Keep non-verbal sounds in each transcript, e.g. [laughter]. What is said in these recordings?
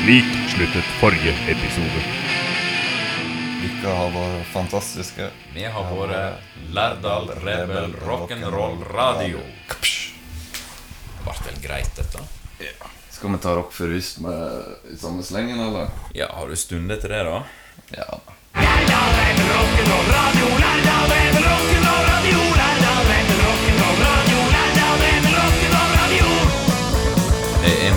Slik sluttet forrige episode. Dere har vært fantastiske. Vi har vært Lærdal Rebel Rock'n'Roll Radio. Det ble vel greit, dette? Skal vi ta rock for rust med i samme slengen, eller? Ja, har du stunder til det, da? Ja. Lærdal Rebel Rock'n'Roll Radio, Lærdal Rebel er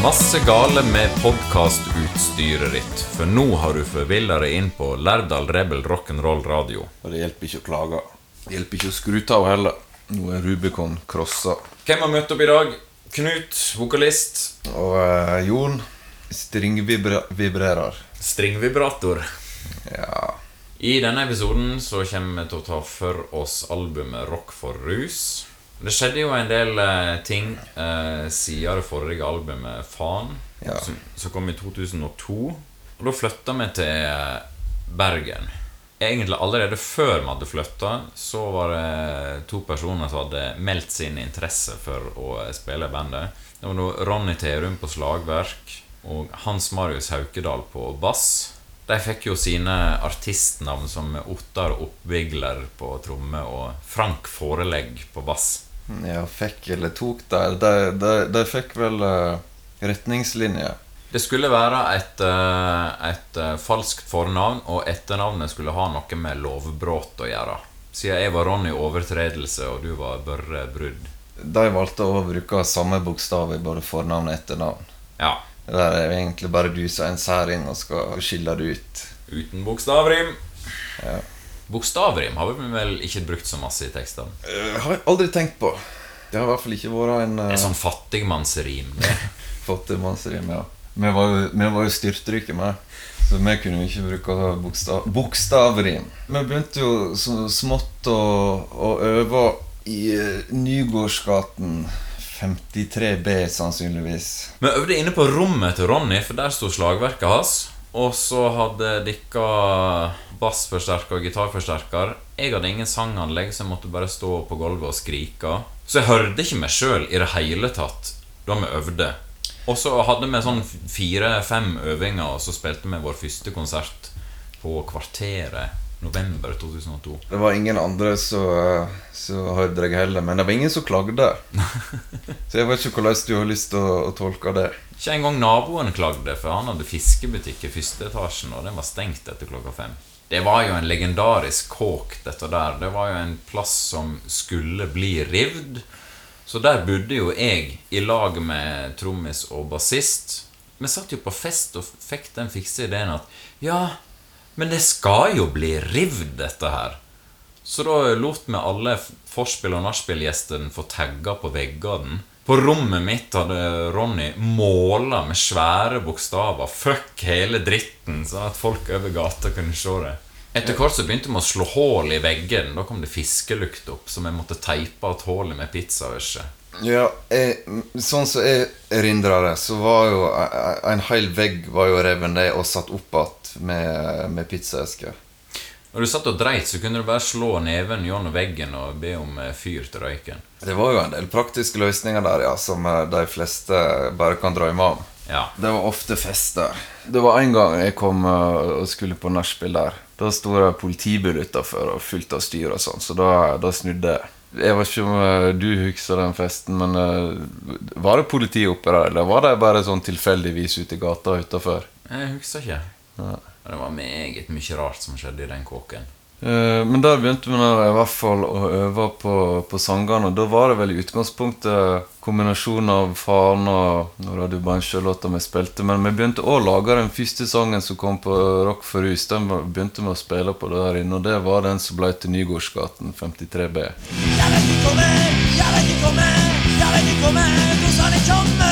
masse gale med podkastutstyret ditt, for nå har du forvilla deg inn på Lærdal Rebel Rock'n'Roll Radio. Og det hjelper ikke å klage. Det hjelper ikke å skru av heller. Nå er Rubicon crossa. Hvem har møtt opp i dag? Knut, vokalist. Og eh, Jon stringvibrerer. Stringvibrator. Ja. I denne episoden så kommer vi til å ta for oss albumet Rock for rus. Det skjedde jo en del eh, ting eh, siden det forrige albumet Faen, Ja. som, som kom i 2002. Og da flytta vi til eh, Bergen. Egentlig allerede før vi hadde flytta, så var det to personer som hadde meldt sin interesse for å eh, spille i bandet. Det var nå Ronny Terum på slagverk og Hans Marius Haukedal på bass. De fikk jo sine artistnavn som Ottar Oppvigler på tromme og Frank Forelegg på bass. Ja, fikk eller tok der. De, de, de fikk vel eh, retningslinjer. Det skulle være et, eh, et eh, falskt fornavn, og etternavnet skulle ha noe med lovbrudd å gjøre. Siden jeg var Ronny Overtredelse, og du var Børre Brudd. De valgte å bruke samme bokstav i både fornavn og etternavn. Ja. Det der er egentlig bare du som er en særing og skal skille det ut. Uten bokstavrim. Ja. Bokstavrim har vi vel ikke brukt så masse i tekstene. Uh, har jeg aldri tenkt på. Det har i hvert fall ikke vært en uh, En sånn fattigmannsrim. [laughs] fattigmannsrim. Ja. Vi var jo, vi var jo styrtrike med, så vi kunne jo ikke bruke bokstav, bokstavrim. Vi begynte jo så smått å, å øve i eh, Nygårdsgaten 53B, sannsynligvis. Vi øvde inne på rommet til Ronny, for der sto slagverket hans. Og så hadde dere bassforsterker og gitarforsterker. Jeg hadde ingen sanganlegg, så jeg måtte bare stå på gulvet og skrike. Så jeg hørte ikke meg sjøl i det hele tatt da vi øvde. Og så hadde vi sånn fire-fem øvinger, og så spilte vi vår første konsert på Kvarteret november 2002. Det var ingen andre som hørte deg heller, men det var ingen som klagde. [laughs] Så jeg vet ikke hvordan du har lyst til å, å tolke det. Ikke engang naboen klagde, for han hadde fiskebutikk i første etasjen, og den var stengt etter klokka fem. Det var jo en legendarisk kåk, dette der. Det var jo en plass som skulle bli rivd. Så der bodde jo jeg i lag med trommis og bassist. Vi satt jo på fest og fikk den fikse ideen at ja, men det skal jo bli rivd, dette her. Så da lot vi alle forspill- og nachspiel-gjestene få tagga på veggene. På rommet mitt hadde Ronny måla med svære bokstaver 'fuck hele dritten', sånn at folk over gata kunne se det. Etter hvert så begynte vi å slå hull i veggen. Da kom det fiskelukt opp, så vi måtte teipe igjen hullet med pizzaørse. Ja, jeg, sånn som jeg erindrer det, så var jo en, en hel vegg var jo revet ned og satt opp igjen med, med pizzaesker. Når du satt og dreit, så kunne du bare slå neven gjennom veggen og be om eh, fyr til røyken. Det var jo en del praktiske løsninger der, ja, som eh, de fleste bare kan drømme om. Ja. Det var ofte fester. Det var en gang jeg kom eh, og skulle på nachspiel der. Da sto det politibil utafor og fullt av styr og sånn, så da, da snudde jeg. Jeg vet ikke om du husker den festen, men var det politi oppe der, eller var det bare sånn tilfeldigvis ute i gata utafor? Jeg husker ikke. Ja. Det var meget mye rart som skjedde i den kåken. Eh, Men der begynte vi i hvert fall å øve på, på sangene. Og da var det vel i utgangspunktet kombinasjon av faren og Nå Radio du bare vi spilte. Men vi begynte å lage den første sangen som kom på Rock for hus. Den begynte vi å spille på der inne, og det var den som ble til Nygårdsgaten 53B. Jeg vet ikke om jeg, jeg vet ikke om jeg, jeg vet ikke om jeg,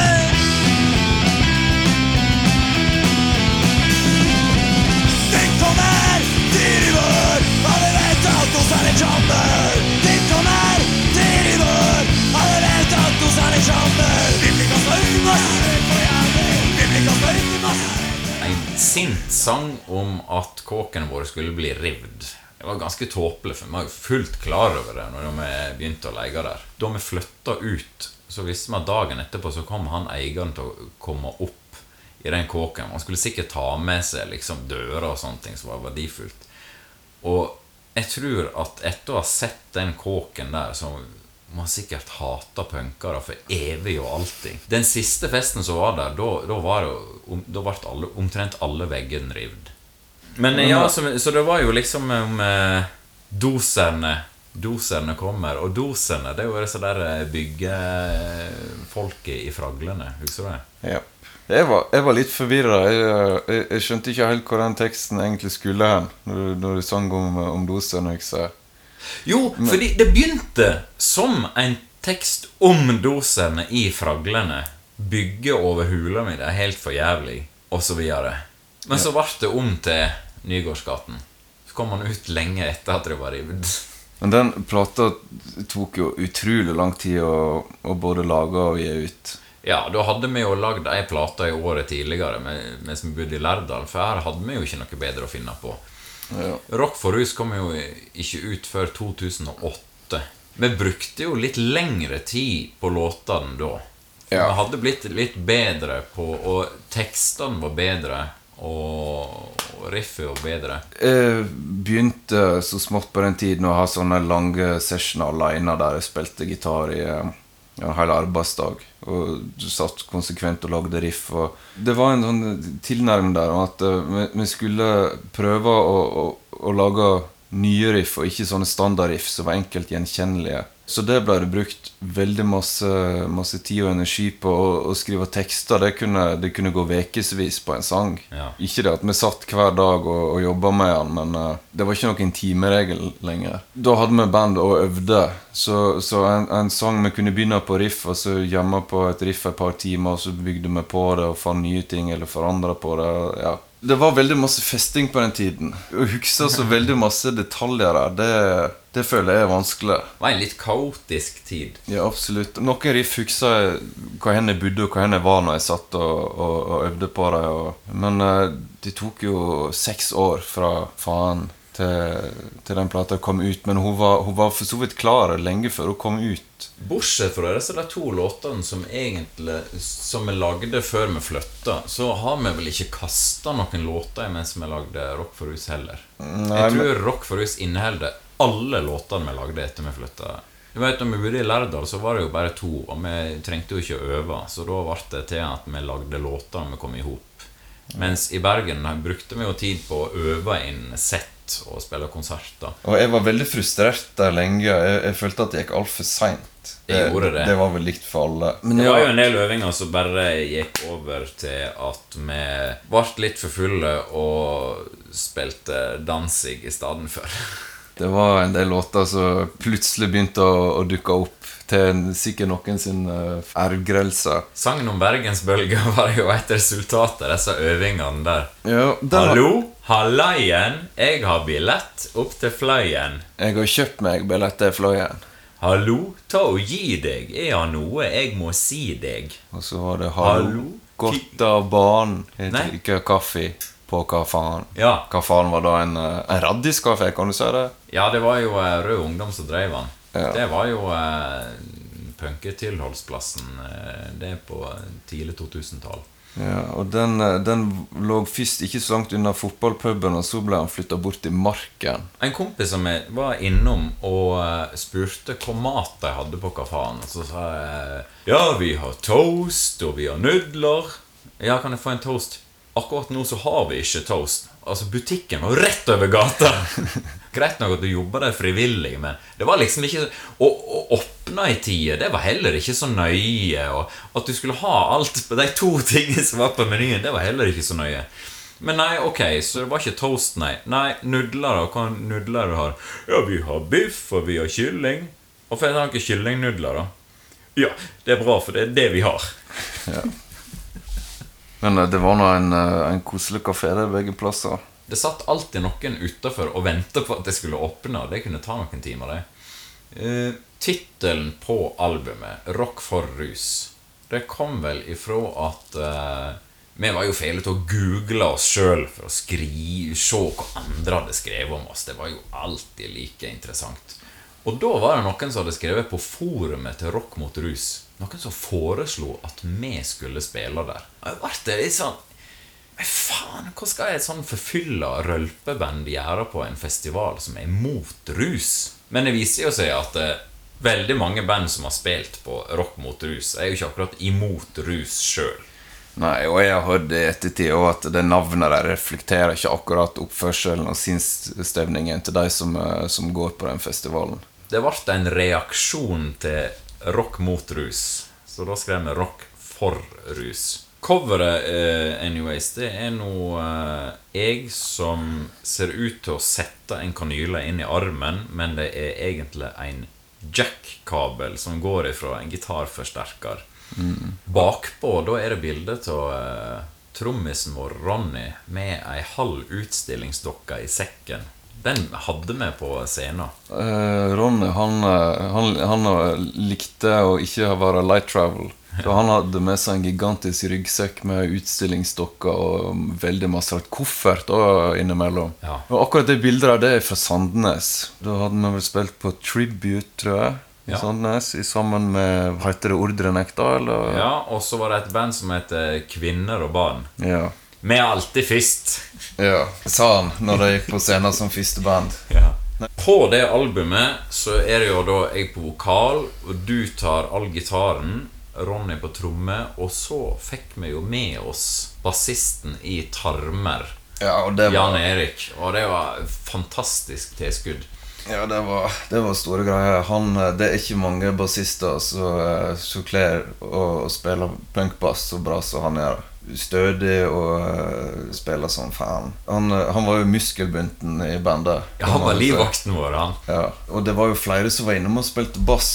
sang om at kåken vår skulle bli rivd. Det var ganske tåpelig, for meg fullt klar over det når vi begynte å leie der. Da vi flytta ut, så visste vi at dagen etterpå så kom han eieren til å komme opp i den kåken. Han skulle sikkert ta med seg liksom dører og sånne ting som var verdifullt. Og jeg tror at etter å ha sett den kåken der, så må man sikkert hata punkere for evig og alltid. Den siste festen som var der, da, ble alle, omtrent alle veggene revet. Men ja, så, så det var jo liksom om eh, doserne Doserne kommer. Og doserne, det er jo disse der eh, byggefolket i Fraglene. Husker du det? Ja. Jeg var, jeg var litt forvirra. Jeg, jeg, jeg skjønte ikke helt hvor den teksten egentlig skulle hen. Når, når du sang om, om dosønøkser. Jo, fordi det begynte som en tekst om dosene i Fraglene. Bygge over hula mi, det er helt for jævlig, videre. Men så ble det om til Nygårdsgaten. Så kom han ut lenge etter at det var revet. Men den plata tok jo utrolig lang tid å, å både lage og gi ut. Ja, da hadde vi jo lagd ei plate i året tidligere mens vi bodde i Lærdal, for her hadde vi jo ikke noe bedre å finne på. Ja. Rock for rus kom jo ikke ut før 2008. Vi brukte jo litt lengre tid på låtene da. Ja. Vi hadde blitt litt bedre på Og tekstene var bedre, og riffet var bedre. Jeg begynte så smått på den tiden å ha sånne lange sessioner aleine der jeg spilte gitar i en hel arbeidsdag. Og du satt konsekvent og lagde riff. Og det var en sånn tilnærming der om at eh, vi, skulle prøve å, å, å lage nye riff, og ikke sånne standardriff som var enkelt gjenkjennelige. Så det ble det brukt veldig masse, masse tid og energi på å, å skrive tekster. Det kunne, det kunne gå ukevis på en sang. Ja. Ikke det at vi satt hver dag og, og jobba med den, men uh, det var ikke noen timeregel lenger. Da hadde vi band og øvde, så, så en, en sang vi kunne begynne på riff, og så gjemme på et riff et par timer, og så bygde vi på det og fant nye ting eller forandra på det. Ja. Det var veldig masse festing på den tiden. Å huske så veldig masse detaljer der, det, det føler jeg er vanskelig. Det var en litt kaotisk tid. Ja, absolutt. Noen riff husker jeg hvor hen jeg bodde og hvor hen jeg var når jeg satt og, og, og øvde på det. Og, men uh, det tok jo seks år fra faen til, til den plata kom ut. Men hun var, hun var for så vidt klar lenge før hun kom ut. Bortsett fra disse der to låtene som egentlig Som vi lagde før vi flytta, så har vi vel ikke kasta noen låter mens vi lagde Rock for hus heller. Nei, jeg men- tror Rock for hus inneholder alle låtene vi lagde etter vi flytta. Du vet, når vi bodde i Lærdal, så var det jo bare to, og vi trengte jo ikke å øve. Så da ble det til at vi lagde låter når vi kom i hop. Mens i Bergen brukte vi jo tid på å øve inn sett og spille konserter. Og jeg var veldig frustrert der lenge. Jeg, jeg følte at det gikk altfor seint. Det, det. det var vel likt for alle. Men Det ja, var jo en del øvinger som bare gikk over til at vi ble litt for fulle og spilte dansing i stedet for. [laughs] det var en del låter som plutselig begynte å, å dukke opp til sikkert noen sin ergrelse. Sangen om Bergensbølga var jo et resultat av disse øvingene der. Ja, Hallo, hallaien, jeg har billett opp til Fløyen. Jeg har kjøpt meg billett til Fløyen. Hallo, ta og gi deg, jeg har noe jeg må si deg. Og så var det hallo, Hallo? godt av banen. Drikker kaffe på hva faen. Ja, Hva faen var da en, uh, en raddiskafé, kan du si det? ja det var jo eh, Rød Ungdom som drev han. Ja. Det var jo eh, punketilholdsplassen. Eh, det er på tidlig 2000-tall. Ja, og den, eh, den lå først ikke så langt unna fotballpuben, og så ble han flytta bort til Marken. En kompis som jeg var innom og eh, spurte hva mat de hadde på kafeen. Så sa jeg ja, vi har toast, og vi har nudler. Ja, kan jeg få en toast? Akkurat nå så har vi ikke toast. Altså, butikken var rett over gata. Greit nok at du jobba der frivillig, men det var liksom ikke Å, å åpne i tide, det var heller ikke så nøye. Og at du skulle ha alt på de to [laughs] tingene som var på menyen, det var heller ikke så nøye. Men nei, ok, så det var ikke toast, nei. Nei, nudler, da. Hva nudler du har? Ja, vi har biff, og vi har kylling. Hvorfor det ikke kyllingnudler, da? Ja, det er bra, for det er det vi har. Men eh, det var nå en, eh, en koselig kafé der begge plasser. Det satt alltid noen utafor og ventet på at det skulle åpne, og det kunne ta noen timer, det. Uh, Tittelen på albumet, 'Rock for rus', det kom vel ifra at eh, vi var jo feile til å google oss sjøl for å skrive, se hva andre hadde skrevet om oss. Det var jo alltid like interessant. Og da var det noen som hadde skrevet på forumet til Rock mot rus. Noen som foreslo at vi skulle spille der. Og jeg ble litt sånn Men faen, hva skal et sånn forfylla rølpeband gjøre på en festival som er mot rus? Men det viser jo seg at eh, veldig mange band som har spilt på rock mot rus, er jo ikke akkurat imot rus sjøl. Nei, og jeg har hørt i ettertid òg at det navnet der reflekterer ikke akkurat oppførselen og sinnsstemningen til de som, eh, som går på den festivalen. Det ble en reaksjon til rock mot rus, så da skrev vi rock for rus. Coveret, uh, anyways, det er nå uh, jeg som ser ut til å sette en kanyle inn i armen, men det er egentlig en jack-kabel som går ifra en gitarforsterker. Bakpå da er det bilde av uh, trommisen vår Ronny med ei halv utstillingsdokke i sekken. Den hadde vi på scenen. Eh, Ronny han, eh, han, han eh, likte å ikke være light travel. Så han hadde med seg en gigantisk ryggsekk med utstillingsdokker og veldig masse koffert da, innimellom. Ja. Og akkurat det bildet der, det er fra Sandnes. Da hadde vi vel spilt på Tribute, tror jeg. I Ja. Sandnes, i sammen med Heter det Ordrenek, da? Eller? Ja, Og så var det et band som heter Kvinner og barn. ja. Vi er alltid først. Ja, sa han når de gikk på scenen som første band. [laughs] På det albumet så er det jo da jeg på vokal, og du tar all gitaren, Ronny på tromme, og så fikk vi jo med oss bassisten i Tarmer, Ja, og det Jan Erik. og det var fantastisk tilskudd. ja, det var, det var store greier. Han, eh, det er ikke mange bassister eh, som kler å spille punkbass så bra som han gjør. Stødig og eh, spiller som faen. Han, eh, han var jo muskelbunten i bandet. Ja, han var livvakten vår, han. Ja, og det var jo flere som var innom og spilte bass.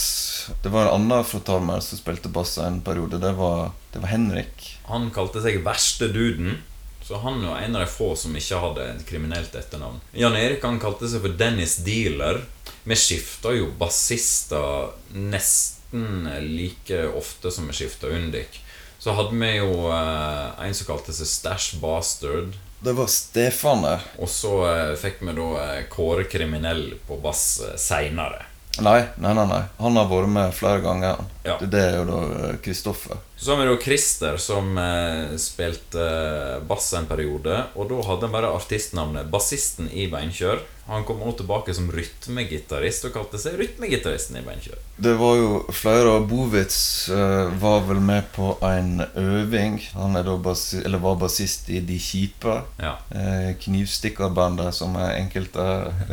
Det var en annen fra Tarmer som spilte bass en periode. Det var, det var Henrik. Han kalte seg Verste duden. Så han var en av de få som ikke hadde et kriminelt etternavn. Jan Erik han kalte seg for Dennis Dealer. Vi skifta jo bassister nesten like ofte som vi skifta Undik. Så hadde vi jo eh, en som kalte seg Stash Bastard. Det var Stefan der. Og så eh, fikk vi da eh, Kåre Kriminell på bass eh, seinere. Nei, nei, nei, nei. Han har vært med flere ganger. Ja. Det, det er jo da eh, Kristoffer. Så har vi da Christer som eh, spilte eh, bass en periode. Og da hadde han bare artistnavnet Bassisten i Beinkjør. Han kom også tilbake som rytmegitarist og kalte seg Rytmegitaristen i Beinkjør. Det var jo flere av Bovitz eh, var vel med på en øving. Han er da bassi, eller var bassist i De Kjipe. Ja. Eh, Knivstikkerbandet, som enkelte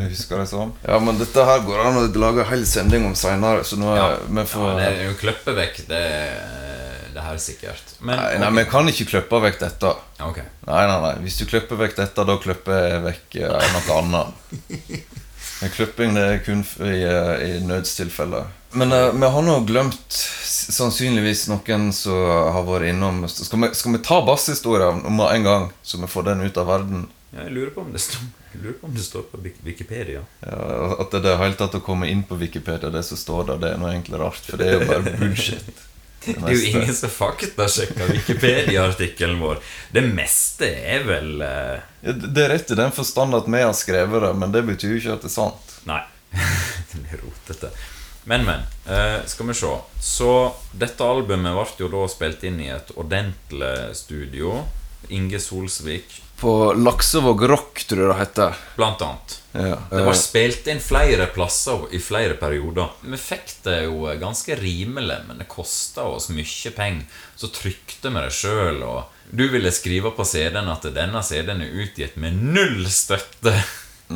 husker det som. Ja, men dette her går an å lage en hel sending om seinere, så nå Ja. er vi får ja, klippe vekk det, det her sikkert. Men Nei, nei, vi kan ikke klippe vekk dette. Okay. ok. Nei, nei, nei. Hvis du klipper vekk dette, da klipper jeg vekk eh, noe annet. Men klipping det er kun i, eh, i nødstilfeller. Men uh, vi har nå glemt sannsynligvis noen som har vært innom Skal vi, skal vi ta basshistorien om en gang, så vi får den ut av verden? Ja, jeg lurer på om det står, lurer på, om det står på Wikipedia. Ja, at det er helt tatt å komme inn på Wikipedia, det som står der, det er noe egentlig rart. For det er jo bare bullshit. [laughs] Det er jo ingen som faktasjekker Wikipedia-artikkelen vår. Det meste er vel uh... Ja, det det er rett i den forstand at vi har skrevet det, men det betyr jo ikke at det er sant. Nei. [laughs] det blir rotete. Men, men. Uh, skal vi se. Så dette albumet ble jo da spilt inn i et ordentlig studio. Inge Solsvik, På Laksevåg Rock, tror jeg det heter. blant annet. Ja. Det var spilt inn flere plasser i flere perioder. Vi fikk det jo ganske rimelig, men det kosta oss mye penger. Så trykte vi det sjøl, og du ville skrive på CD-en at denne CD-en er utgitt med null støtte.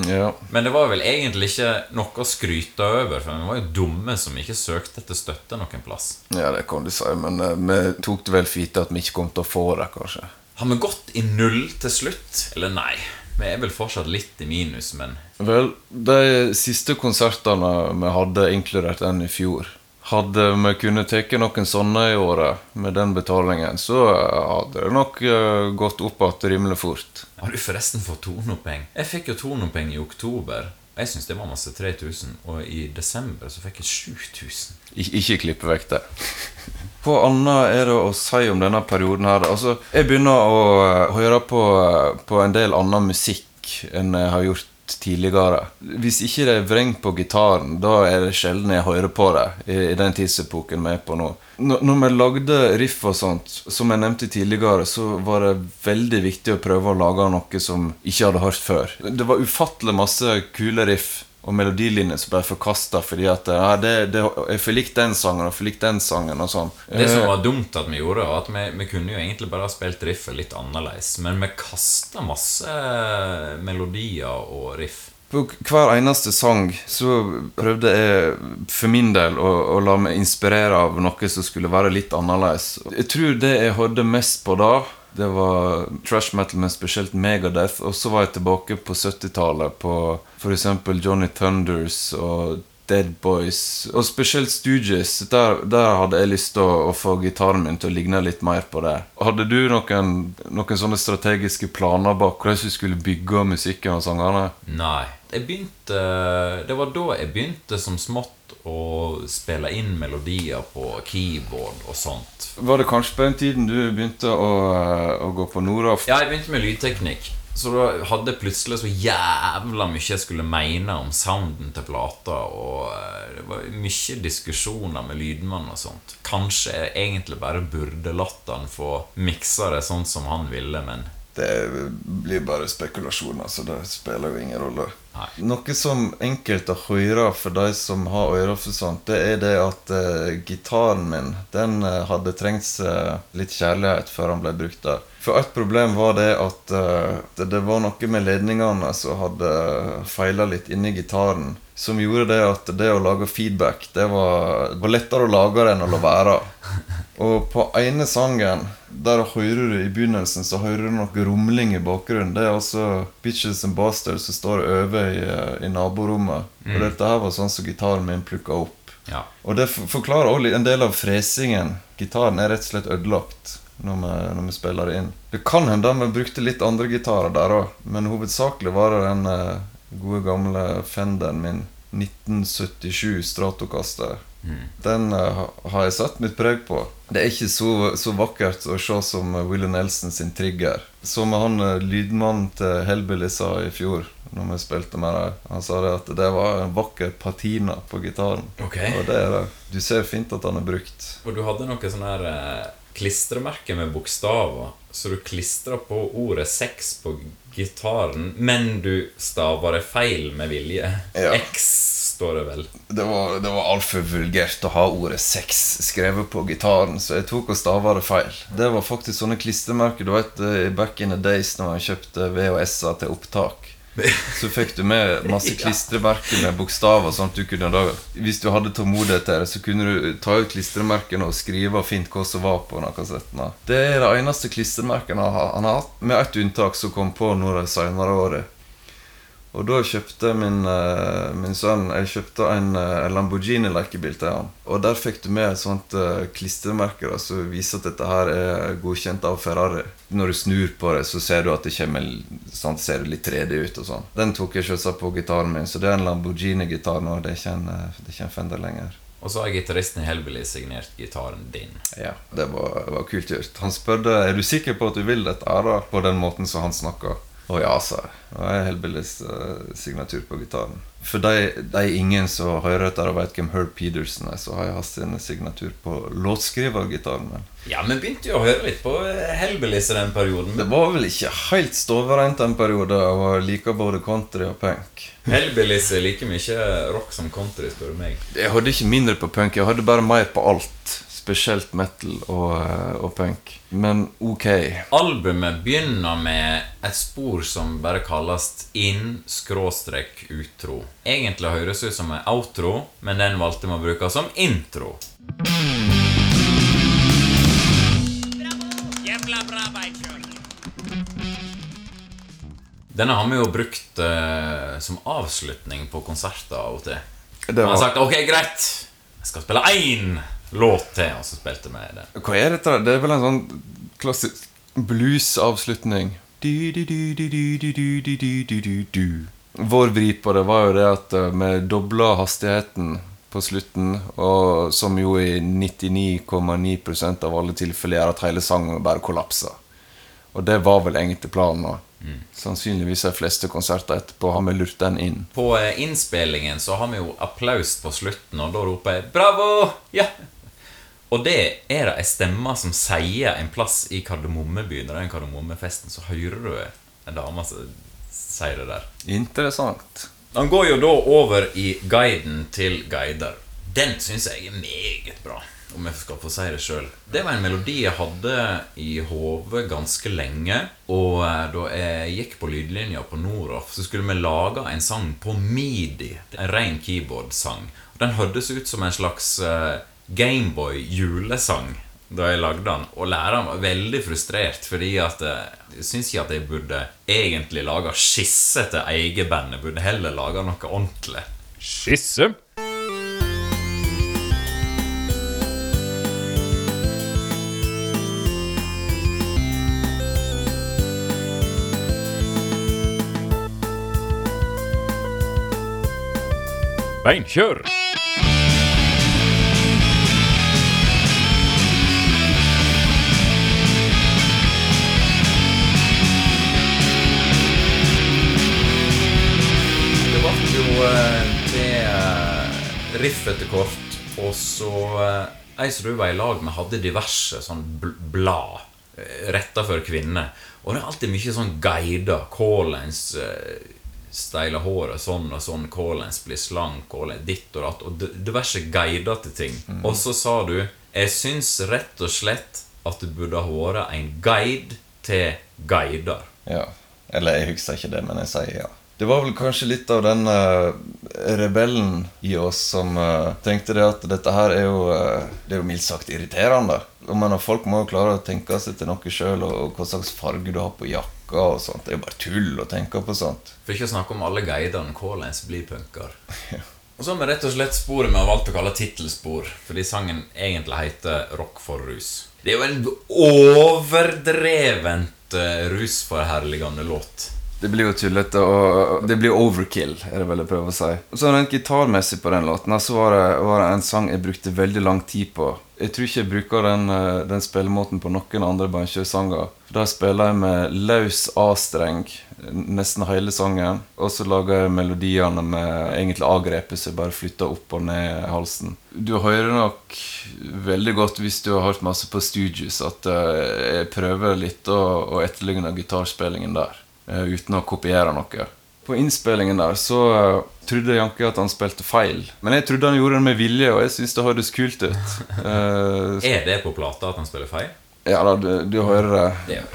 ja. Men det var vel egentlig ikke noe å skryte over, for vi var jo dumme som ikke søkte etter støtte noen plass. Ja, det kan du si, men eh, vi tok det vel for gitt at vi ikke kom til å få det, kanskje. Har vi gått i null til slutt? Eller nei? Vi er vel fortsatt litt i minus, men Vel, de siste konsertene vi hadde, inkludert den i fjor Hadde vi kunnet tatt noen sånne i året med den betalingen, så hadde det nok eh, gått opp igjen rimelig fort. Har du forresten fått tonopenger? Jeg fikk jo tonopenger i oktober. Jeg syns det var masse 3000. Og i desember så fikk jeg 7000. Ik ikke klippe vekk det. [laughs] Hva annet er det å si om denne perioden her? Altså, jeg begynner å eh, høre på, eh, på en del annen musikk enn jeg har gjort tidligere. Hvis ikke det er vreng på gitaren, da er det sjelden jeg hører på det. I, i den tidsepoken vi er på nå. Når vi lagde riff og sånt, som jeg nevnte tidligere, så var det veldig viktig å prøve å lage noe som ikke hadde hørt før. Det var ufattelig masse kule riff og melodilinjer som ble forkasta fordi at ja, det, det, jeg får likt den sangen og får likt den sangen og sånn. Det som Eh, var dumt at vi gjorde, var at vi, vi kunne jo egentlig bare ha spilt riffet litt annerledes. Men vi kasta masse melodier og riff. På hver eneste sang så prøvde jeg for min del å, å la meg inspirere av noe som skulle være litt annerledes. Jeg tror det jeg hørte mest på da, det var trash metal, men spesielt Megadeth. Og så var jeg tilbake på 70-tallet på f.eks. Johnny Thunders og Dead Boys. Og spesielt Stooges. Der, der hadde jeg lyst til å, å få gitaren min til å ligne litt mer på det. Hadde du noen, noen sånne strategiske planer bak hvordan du skulle bygge musikken og sangene? Nei. Jeg begynte Det var da jeg begynte som smått å spille inn melodier på keyboard og sånt. Var det kanskje på den tiden du begynte å, å gå på Nordhoff? Ja, jeg begynte med lydteknikk. Så da hadde jeg plutselig så jævla mye jeg skulle mene om sounden til plata. Og eh, det var mye diskusjoner med lydmann og sånt. Kanskje jeg egentlig bare burde latt han få miksa det sånn som han ville, men Det blir bare spekulasjoner, så det spiller jo ingen rolle. Nei. Noe som enkelt å høre for de som har ører for sånt, det er det at uh, gitaren min Den uh, hadde trengt seg litt kjærlighet før han ble brukt der. For et problem var det at eh, det, det var noe med ledningene som hadde feila litt inni gitaren. Som gjorde det at det å lage feedback, det var, det var lettere å lage det enn å la være. Og på ene sangen, der hører du i begynnelsen, så hører du noe rumling i bakgrunnen. Det er altså Bitches and Bastards som står over i, eh, i naborommet. Og dette her var sånn som gitaren min plukka opp. ja. Og det forklarer også en del av fresingen. Gitaren er rett og slett ødelagt når vi, når vi spiller det inn. Det kan hende vi brukte litt andre gitarer der òg, men hovedsakelig var det den eh, gode gamle Fenderen min 1977 Stratocaster. Den eh, har jeg satt mitt preg på. Det er ikke så, så vakkert å se som Willy Nelson sin trigger. Som han eh, lydmannen til Hellbilly sa i fjor, når vi spilte med dem. Han sa det at det var en vakker patina på gitaren. Okay. Og det er det. Du ser fint at han er brukt. Og du hadde noe sånn her eh, klistremerke med bokstaver. Så du klistra på ordet 'sex' på gitaren, men du staver det feil med vilje. Ja. X står det vel. Det var, det var altfor vulgært å ha ordet 'sex' skrevet på gitaren, så jeg tok og stava det feil. Det var faktisk sånne klistremerker du vet, eh, back in the days når man kjøpte VHS-er til opptak. Så fikk du med masse [laughs] klistremerker med bokstaver. Sånn at du kunne da, Hvis du hadde tålmodighet til det, så kunne du ta ut klistremerkene og skrive fint hva som var på denne kassetten. Det er det eneste klistremerket han har hatt, med ett unntak som kom på nå de senere året. Og da kjøpte min, eh, min sønn Jeg kjøpte en eh, Lamborghini-lekebil til han. Og der fikk du med et sånt eh, klistremerke da, som viser at dette her er godkjent av Ferrari. Når du snur på det, så ser du at det kommer sånn, ser litt 3D ut. og sånn. Den tok jeg selvsagt på gitaren min, så det er en Lamborghini-gitar nå. Det er ikke en, det er ikke en Fender lenger. Og så har gitaristen i Hellbilly signert gitaren din. Ja, Det var, det var kult gjort. Han spurte er du sikker på at du vil dette da, på den måten som han snakka. Å ja, sa jeg. Det er Hellbillys eh, signatur på gitaren. For de, de ingen som hører etter og vet hvem Herb Pedersen er, så har jeg hatt sin signatur på låtskrivergitaren min. Ja, men begynte jo å høre litt på Hellbillies i den perioden. Det var vel ikke helt stovereint en periode, og liker både country og punk. Hellbillies er like mye rock som country, spør du meg. Jeg hadde ikke mindre på punk, jeg hadde bare mer på alt. Spesielt metal og, og punk. Men ok. Albumet begynner med et spor som bare kalles inn skråstrek utro. Egentlig høres ut som en outro, men den valgte vi å bruke som intro. Denne har vi jo brukt uh, som avslutning på konserter av og til. Det Vi har sagt ok, greit, jeg skal spille én låt til, og så spilte vi det. Hva er dette? Det er vel en sånn klassisk bluesavslutning. Vår vri på det var jo det at vi dobla hastigheten på slutten, og som jo i 99,9 av alle tilfeller gjør at hele sangen bare kollapser. Og det var vel egentlig planen. Også. Mm. Sannsynligvis de fleste konserter etterpå har vi lurt den inn. På innspillingen så har vi jo applaus på slutten, og da roper jeg 'bravo'! Ja, og det er det ei stemme som sier en plass i Kardemommebyen, den Kardemommefesten, så hører du en dame som sier det der. Interessant. Han går jo da over i guiden til guider. Den syns jeg er meget bra, om jeg skal få si det sjøl. Det var en melodi jeg hadde i hodet ganske lenge. Og eh, da jeg gikk på lydlinja på Noroff, så skulle vi lage en sang på midi. En ren keyboard-sang. Den hørtes ut som en slags eh, Gameboy julesang da jeg lagde den. Og læreren var veldig frustrert, fordi at eh, jeg syns ikke at jeg burde egentlig lage skisse til eget band. Jeg burde heller lage noe ordentlig. Skisse. Beinkjør. Riff etter kort, og så eh, Ei som du var i lag med, hadde diverse sånn bl blad eh, retta for kvinner. Og det er alltid mye sånn guider. Kålens eh, steiler håret sånn og sånn. Kålens blir slank. Kålens ditt og datt. Og diverse guider til ting. Og så sa du Jeg syns rett og slett at du burde ha vært en guide til guider. Ja. Eller jeg husker ikke det, men jeg sier ja. Det var vel kanskje litt av den uh, rebellen i oss som uh, tenkte det at dette her er jo uh, Det er jo mildt sagt irriterende. Men folk må jo klare å tenke seg til noe sjøl, og, og hva slags farge du har på jakka og sånt. Det er jo bare tull å tenke på sånt. For ikke å snakke om alle guidene hvordan blir punker. [laughs] Og så har vi rett og slett sporet vi har valgt å kalle tittelspor, fordi sangen egentlig heter Rock for rus. Det er jo en overdrevent rusforherligende låt. Det blir jo tullete, og det blir overkill, er det vel jeg prøver å si. Så rent gitarmessig på den låten så var det, var det en sang jeg brukte veldig lang tid på. Jeg tror ikke jeg bruker den, eh, den spillemåten på noen andre banjøsanger. For Der spiller jeg med løs A-streng nesten hele sangen. Og så lager jeg melodiene med egentlig A-grepet, så jeg bare flytter opp og ned halsen. Du hører nok veldig godt hvis du har hørt masse på Stooges, at eh, jeg prøver litt å, å etterligne gitarspillingen der uten å kopiere noe. På innspillingen der så eh, trodde Janke at han spilte feil. Men jeg trodde han gjorde det med vilje, og jeg syns det høres kult ut. [laughs] Eh, Er det på plata at han spiller feil? ja da, du, du hører det. Det har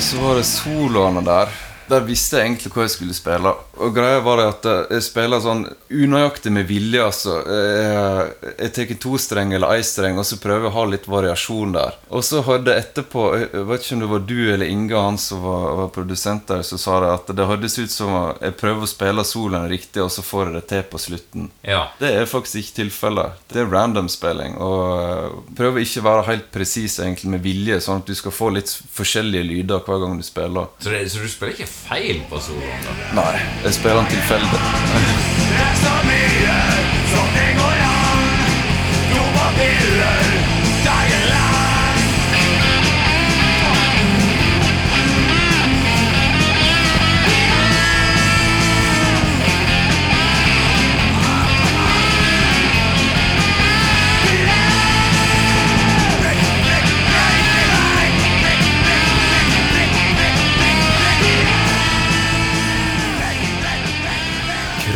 så var det soloene der. Der visste jeg egentlig hva jeg skulle spille. Og greia var det at eh, jeg spiller sånn unøyaktig med vilje, altså. Jeg, jeg tar en tostreng eller ei streng, og så prøver jeg å ha litt variasjon der. Og så jeg etterpå Jeg vet ikke om det var du eller Inge, han som var, var produsent der, som sa det at det hørtes ut som jeg prøver å spille soloen riktig, og så får jeg det til på slutten. Ja. Det er faktisk ikke tilfellet. Det er random-spilling. Og øh, prøver ikke å være helt presis egentlig med vilje, sånn at du skal få litt forskjellige lyder hver gang du spiller. Så, det, så du spiller ikke feil på soloen, da? Nei, jeg spiller den tilfeldig. Det er så mye som det går an Dopapiller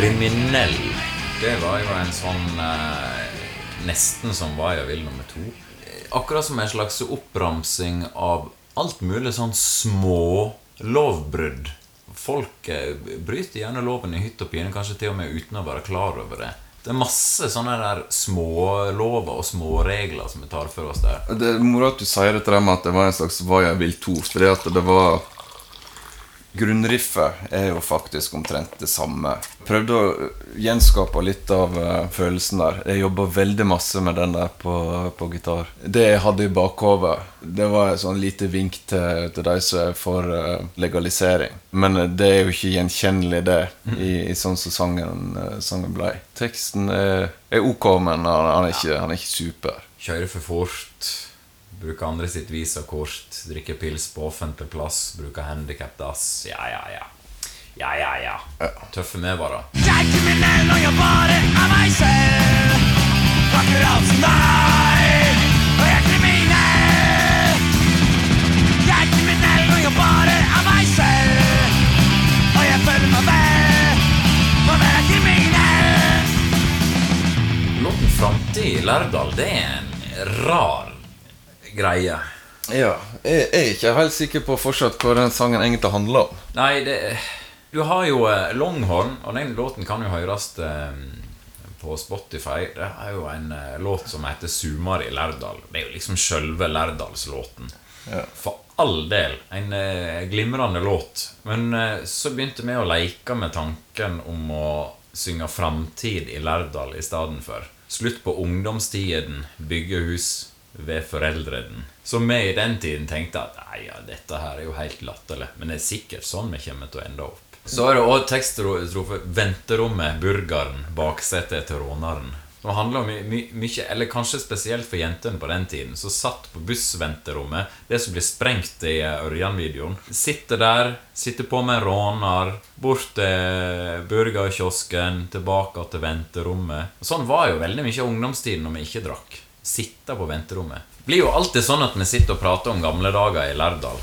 Kriminell. Det var jo en sånn eh, Nesten som Hva jeg vil nummer to. Akkurat som en slags oppramsing av alt mulig sånn små lovbrudd. Folk eh, bryter gjerne loven i hytt og pine, kanskje til og med uten å være klar over det. Det er masse sånne der smålover og småregler som vi tar for oss der. Det er moro at du sier dette til med at det var en slags Hva jeg vil to. Fordi at det var Grunnriffet er jo faktisk omtrent det samme. Prøvde å gjenskape litt av eh, følelsen der. Jeg jobba veldig masse med den der på, på gitar. Det jeg hadde i bakhodet, det var et sånn lite vink til, til de som er for eh, legalisering. Men eh, det er jo ikke gjenkjennelig, det, i, i sånn som sangen, sangen ble. Teksten er, er ok, men han, han, er ikke, han er ikke super. Kjører for fort, bruke andre sitt visakort, drikke pils på offentlig plass, bruke handikapdass. Ja, ja, ja. Ja, ja, ja. Tøffe medvarer. Jeg er kriminell når jeg bare er meg selv. Akkurat som deg. Og jeg er kriminell. Jeg er kriminell når jeg bare er meg selv. Og jeg føler meg vel. For å være kriminell. Låten 'Framtid i Lærdal' det er en rar greie. Ja, jeg er ikke helt sikker på fortsatt hva den sangen egentlig handler om. Nei, det Du har jo eh, Longhorn, og den låten kan jo høres eh, på Spotify. Det er jo en eh, låt som heter 'Sumar i Lærdal'. Det er jo liksom sjølve Lærdalslåten. Ja. For all del. En glimrende låt. Men så begynte vi å leke med tanken om å synge 'Framtid i Lærdal' i stedet for. Slutt på ungdomstiden, bygge hus ved foreldreden. Så vi i den tiden tenkte at nei, ja, dette her er jo helt latterlig. Men det er sikkert sånn vi kommer til å ende opp. Så er det òg tekststrofe 'Venterommet, burgeren, baksetet til råneren'. Det handler om my my mye, eller kanskje spesielt for jentene på den tiden, som satt på bussventerommet, det som blir sprengt i eh, Ørjan-videoen. Sitter der, sitter på med en råner, bort til burgerkiosken, tilbake til venterommet. Sånn var jo veldig mye av ungdomstiden når vi ikke drakk. Sitte på venterommet. Det blir jo alltid sånn at vi sitter og prater om gamle dager i Lærdal.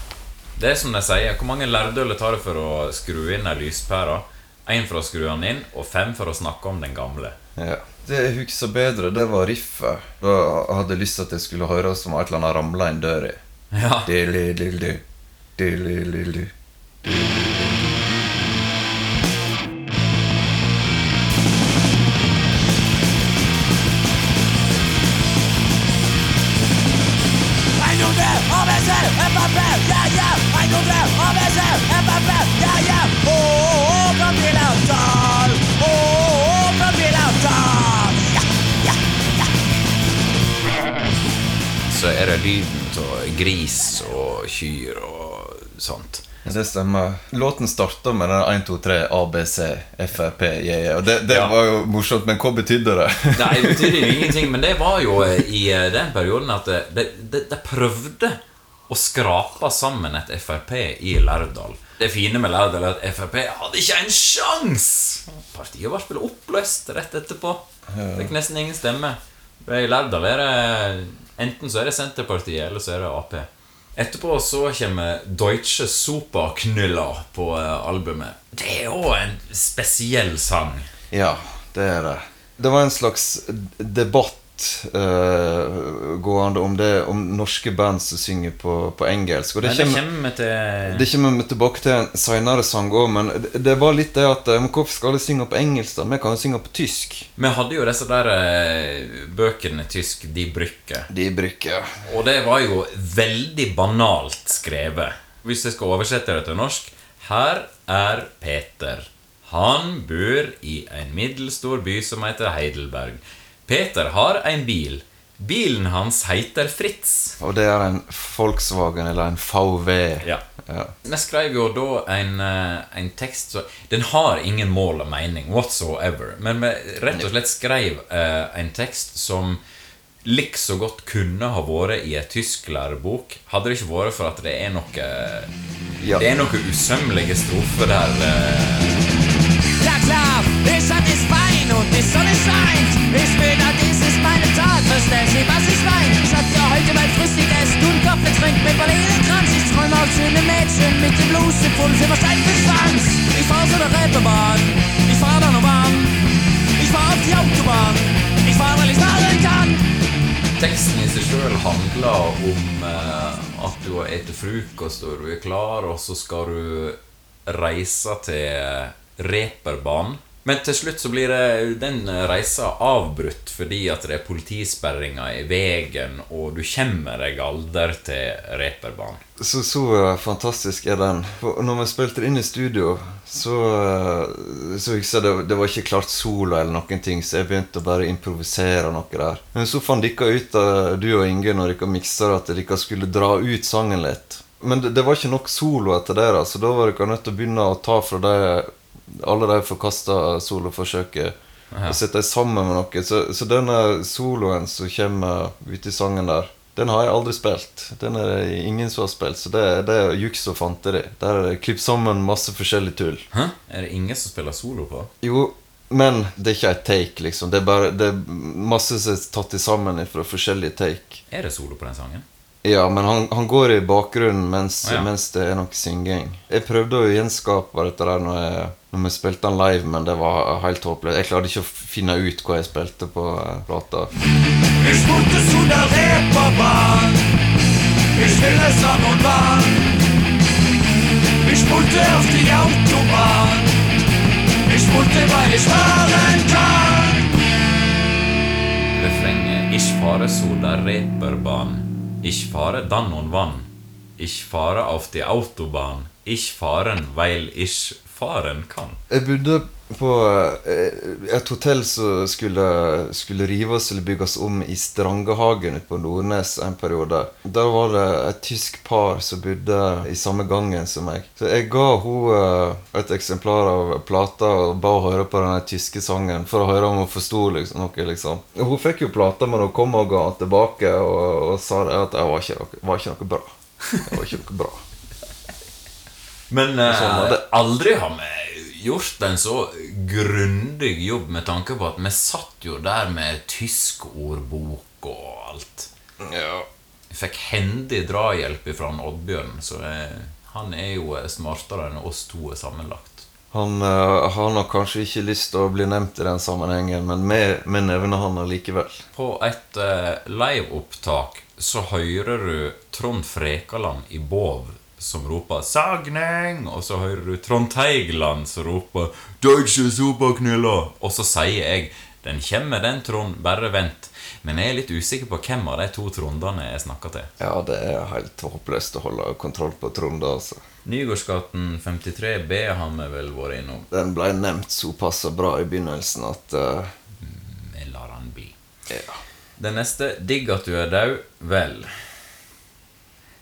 Det er som de sier, hvor mange lærdøler tar det for å skru inn ei lyspære? Én for å skru den inn, og fem for å snakke om den gamle. Ja. Det jeg husker bedre, det var riffet. Da hadde jeg lyst til at jeg skulle høre som et eller annet ramla en dør i. Ja. Dili-li-li. Dili-li-li. En Så er det lyden av gris og kyr og sånt. Det stemmer. Låten starta med den 1, 2, 3, ABC, Frp, JJ. Og det, det Ja. var jo morsomt, men hva betydde det? Nei, det [laughs] betydde jo ingenting, men det var jo eh, i eh, den perioden at det- de, de, de prøvde å skrape sammen et Frp i Lærdal. Det fine med Lærdal er at Frp hadde ikke en sjans! Partiet var vel oppløst rett etterpå. Fikk nesten ingen stemme. I Lærdal er det enten så er det Senterpartiet, eller så er det Ap. Etterpå så kommer Deutsche Superknüller på eh, albumet. Det er òg en spesiell sang. Ja, det er det. Det var en slags debatt eh, gående om det om norske band som synger på, på engelsk. Og det Men det kommer, til det kommer vi tilbake til en senere sang òg, men det, det var litt det at eh, Hvorfor skal alle synge på engelsk, da? Vi kan jo synge på tysk. Vi hadde jo disse der uh, bøkene tysk, De Brücke. De bruker Og det var jo veldig banalt skrevet. Hvis jeg skal oversette det til norsk Her er Peter. Han bor i en middelstor by som heter Heidelberg. Peter har en bil. Bilen hans heter Fritz. Og det er en Volkswagen eller en VW. Ja. Ja. Vi skrev jo da en, eh, en tekst så, Den har ingen mål og mening whatsoever. Men vi rett og slett skrev uh, en tekst som likså godt kunne ha vært i et tysklærebok. Hadde det ikke vært for at det er noe Ja. Det er noen usømmelige strofer der. Uh... ich hab da und will, dies ist meine Tat, verstehst Sie, was ich mein? Hab ja heute mein frühstückes Kaffeetrink mit Vanillenkranz. Ich träume auf schöne Mädchen mit dem Bluse voll für Schwanz. Ich fahr so eine Reeperbahn, ich fahr da noch warm. Ich fahr auf die Autobahn, ich fahr, weil ich fahren kann. teksten i seg sjøl handler om eh, at du har spist frokost og du er klar, og så skal du reise til reperbanen. Men til slutt så blir det, den reisa avbrutt fordi at det er politisperringer i veien, og du kommer deg aldri til reperbanen. Så, så eh, fantastisk er den. For når vi spilte det inn i studio, så, eh, så jeg det, det var ikke klart solo eller noen ting, så jeg begynte å bare improvisere noe der. Men så fant dere ut, eh, du og Inge, når dere miksa det, at dere skulle dra ut sangen litt. Men det, det var ikke nok soloer til da så da var dere nødt til å begynne å ta fra de, alle de forkasta soloforsøket. Ja. og sette dem sammen med noe. Så, så denne soloen som kommer uti sangen der, den har jeg aldri spilt. Den er det ingen som har spilt, så det, det er juks og fanteri. Der er det klippet sammen masse forskjellig tull. Hæ? Er det ingen som spiller solo på? Jo, men det er ikke et take, liksom. Det er bare det er masse som er tatt sammen fra forskjellige take. Er det solo på den sangen? Ja, men han, han går i bakgrunnen mens, Ja. mens det er noe synging. Jeg prøvde å gjenskape dette der når, jeg, når vi spilte den live, men det var helt håpløst. Jeg klarte ikke å finne ut hva jeg spilte på eh, plata. Ich spurte zu der Reeperbahn. Ich will es an und wann. Ich spurte auf die Autobahn. Ich spurte, weil ich fahren kann. Refrenget Ich fahre so der Reeperbahn. Ich fahre dann und wann. Ich fahre auf die Autobahn. Ich fahren, weil ich fahren kan. Jeg bodde på eh, et hotell som skulle, skulle rives eller bygges om i Strangehagen ute på Nordnes en periode. Der var det et tysk par som bodde i samme gangen som meg. Så jeg ga henne et eksemplar av plata og ba henne høre på den tyske sangen for å høre om hun forsto liksom, noe. liksom. Hun fikk jo plata, men hun kom og ga den tilbake og, og sa det at det var ikke noe, var ikke noe bra. Det var ikke noe bra. Men eh, Sånn hadde aldri har vi gjort en så grundig jobb med tanke på at vi satt jo der med tysk ordbok og alt. Ja. Jeg fikk hendig drahjelp fra Oddbjørn, så jeg, han er jo eh, smartere enn oss to er sammenlagt. Han uh, har nok kanskje ikke lyst til å bli nevnt i den sammenhengen, men vi vi nevner han allikevel. På et uh, liveopptak så hører du Trond Frekaland i Bov som roper 'Sagning!' Og så hører du Trond Teigland som roper 'Deutsche Superknuller!' Og så sier jeg 'Den kommer, den, Trond. Bare vent'. Men jeg er litt usikker på hvem av de to Trondene jeg snakker til. Ja, det er helt håpløst å holde kontroll på Tronder, altså. Nygårdsgaten 53B har vi vel vært innom. Den ble nevnt såpass bra i begynnelsen at eh, Vi lar han bli. Ja. Den neste 'Digg at du er død'. Vel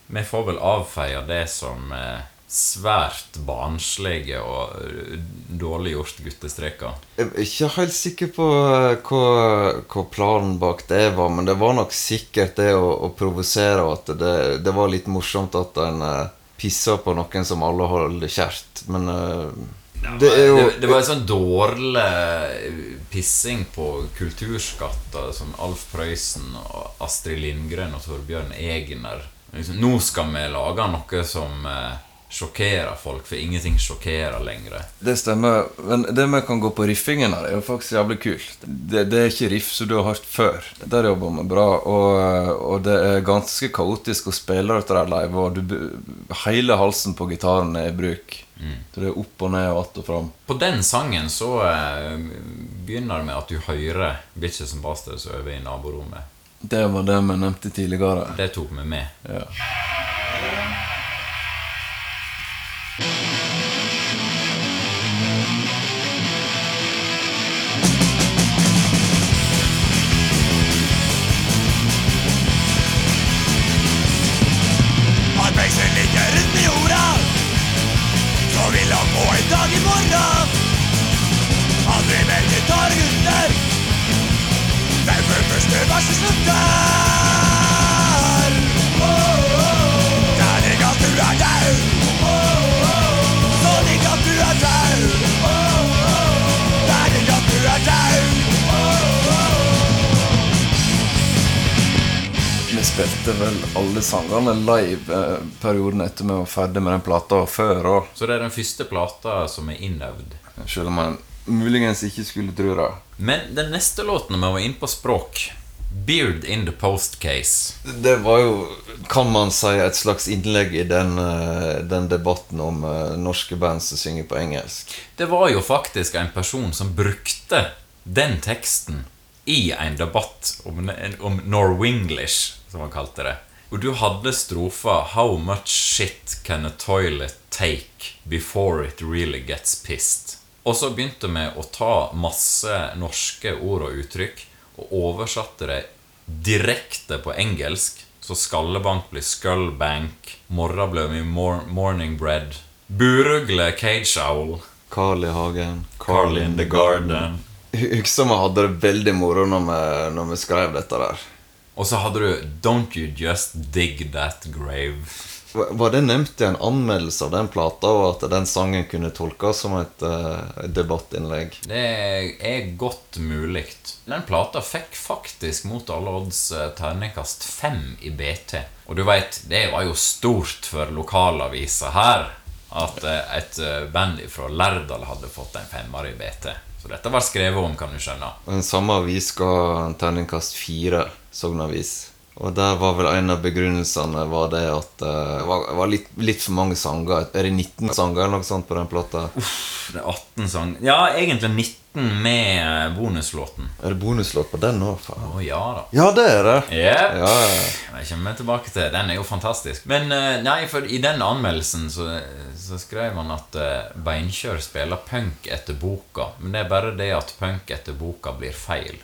Vi får vel avfeie det som eh, svært barnslige og eh, dårlig gjort guttestreker. Jeg er ikke helt sikker på eh, hva, hva planen bak det var, men det var nok sikkert det å, å provosere, og at det, det var litt morsomt at en uh, pissa på noen som alle holder kjært. Men eh, det er jo det, det var en sånn dårlig pissing på kulturskatter som Alf Prøysen og Astrid Lindgren og Torbjørn Egner. Liksom, nå skal vi lage noe som eh, sjokkerer folk, for ingenting sjokkerer lenger. Det stemmer. Men det vi kan gå på riffingen her, er jo faktisk jævlig kult. Det, det er ikke riff som du har hørt før. Der jobber vi bra. Og, og det er ganske kaotisk å spille dette der live. Og du, hele halsen på gitaren er i bruk. Så det er opp og ned og att og fram. På den sangen så eh, begynner det med at du hører Bitches and Bastards over i naborommet. Det var det vi nevnte tidligere. Det tok vi med. Ja. At du er Så at du er at du er Vi spilte vel alle sangene live eh, perioden etter vi var ferdig med den plata, og før òg. Så det er den første plata som er innøvd. Selv om man muligens ikke skulle tro det. Men den neste låten når vi var inne på språk Beard in the post case. Det var jo, kan man si, et slags innlegg i den, eh, den debatten om eh, norske band som synger på engelsk. Det var jo faktisk en person som brukte den teksten i en debatt om, om Norwenglish, som han kalte det. Og du hadde strofa 'How much shit can a toilet take before it really gets pissed'? Og så begynte vi å ta masse norske ord og uttrykk og oversatte det direkte på engelsk. Så skallebank blir skullbank, morra blir mor morning bread, burugle cage owl, Carl i hagen, Carl in the garden. Husker vi hadde det veldig moro når vi, når vi skrev dette der. Og så hadde du 'Don't you just dig that grave'. Var det nevnt i en anmeldelse av den plata, og at den sangen kunne tolkes som et, uh, debattinnlegg? Det er godt mulig. Den plata fikk faktisk mot alle odds eh, terningkast fem i BT. Og du veit, det var jo stort for lokalavisa her at eh, et band fra Lærdal hadde fått en femmer i BT. Så dette var skrevet om, kan du skjønne. Den samme avis ga terningkast fire, Sogn Avis. Og der var vel en av begrunnelsene var det at eh, det var, var litt, litt for mange sanger. Er det 19 sanger eller noe sånt på den plata? Det er 18 sanger. Ja, egentlig 19 med bonuslåten. Er det bonuslåt på den òg? Å ja da. Ja, det er det! Yep. Ja, ja. Jeg kommer tilbake til Den er jo fantastisk. Men eh, nei, for i den anmeldelsen så, så skrev han at eh, Beinkjør spiller punk etter boka. Men det er bare det at punk etter boka blir feil.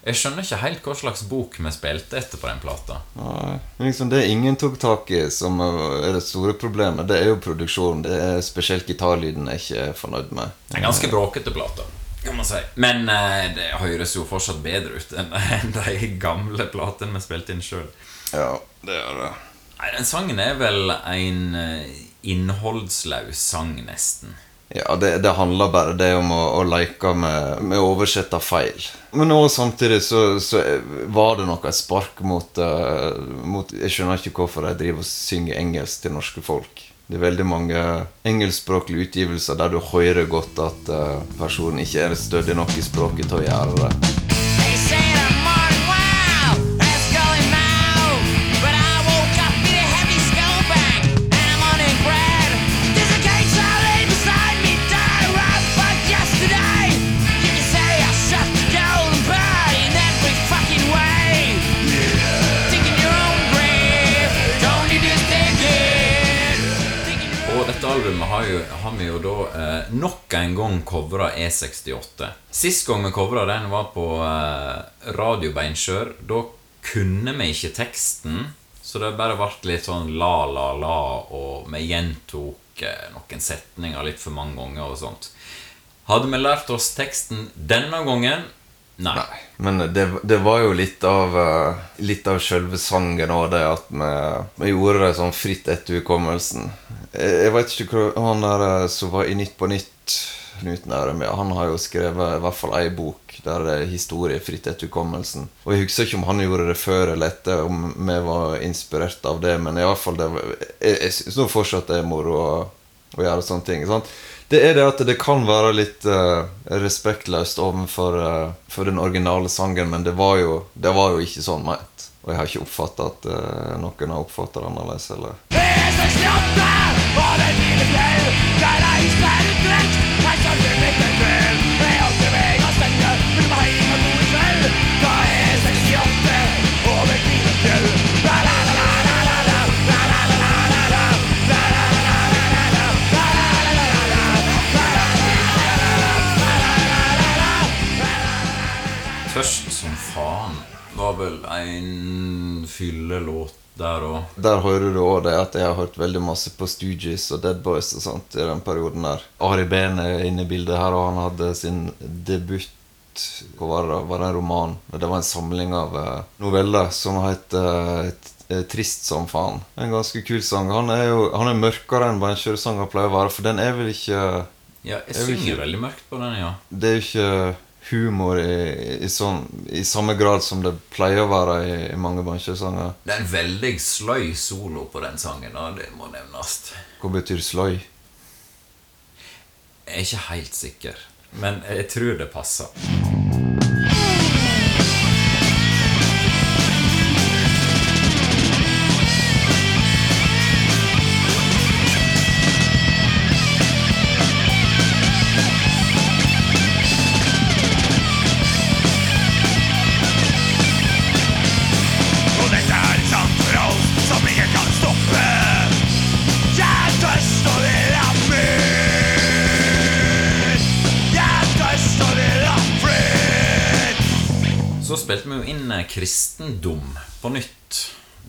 Jeg skjønner ikke helt hva slags bok vi spilte etter på den plata. Nei, men liksom Det ingen tok tak i, som er det store problemet, det er jo produksjonen. Det er Spesielt gitarlyden jeg ikke er fornøyd med. En ganske bråkete plate, kan man si. Men eh, det høres jo fortsatt bedre ut enn [laughs] enn de gamle platene vi spilte inn sjøl. Ja, det gjør det. Nei, den sangen er vel en innholdslaus innholdsløs sang, nesten. Ja, det, det handler bare det om å, å leke med, med å oversette feil. Men også samtidig så, så var det noe spark mot, uh, mot Jeg skjønner ikke hvorfor de driver og synger engelsk til norske folk. Det er veldig mange engelskspråklige utgivelser der du hører godt at uh, personen ikke er stødig nok i språket til å gjøre det. Har, jo, har vi jo da eh, nok en gang covra E68. Sist gang vi covra den, var på eh, Radio Beinskjør. Da kunne vi ikke teksten, så det bare ble litt sånn la, la, la, og vi gjentok eh, noen setninger litt for mange ganger og sånt. Hadde vi lært oss teksten denne gangen? Nei. Nei, men det, det var jo litt av eh, Litt av selve sangen og det at vi, vi gjorde det sånn fritt etter hukommelsen. Jeg, jeg vet ikke hva Han der eh, som var i Nytt på Nytt, Knut Nærum, ja, han har jo skrevet i hvert fall ei bok der det er historie fritt etter hukommelsen. Og jeg husker ikke om han gjorde det før eller etter, om vi var inspirert av det, men i hvert fall det, jeg, jeg syns fortsatt det er moro å, å gjøre sånne ting. sant? Det er det at det kan være litt uh, respektløst overfor uh, den originale sangen, men det var jo, det var jo ikke sånn ment. Og jeg har ikke oppfatta at uh, noen har oppfatta det annerledes. Eller. E68 og den lille fjell Der er isbæret fyllelåt der òg. Der hører du òg det at jeg har hørt veldig masse på Stooges og Dead Boys og sånt i den perioden der. Ari Behn er inne i bildet her, og han hadde sin debut Hva var det? Var det en roman? Det var en samling av eh, noveller som het eh, Trist som faen. En ganske kul sang. Han er jo han er mørkere enn Beinkjøresanger pleier å være, for den er vel ikke Ja, Jeg synger ikke- veldig mørkt på den, ja. Det er jo ikke humor i, i, sånn, i samme grad som det pleier å være i, i mange bansjesanger. Det er en veldig sløy solo på den sangen, og det må nevnes. Hva betyr sløy? Jeg er ikke helt sikker, men jeg tror det passer. Kristendom på nytt.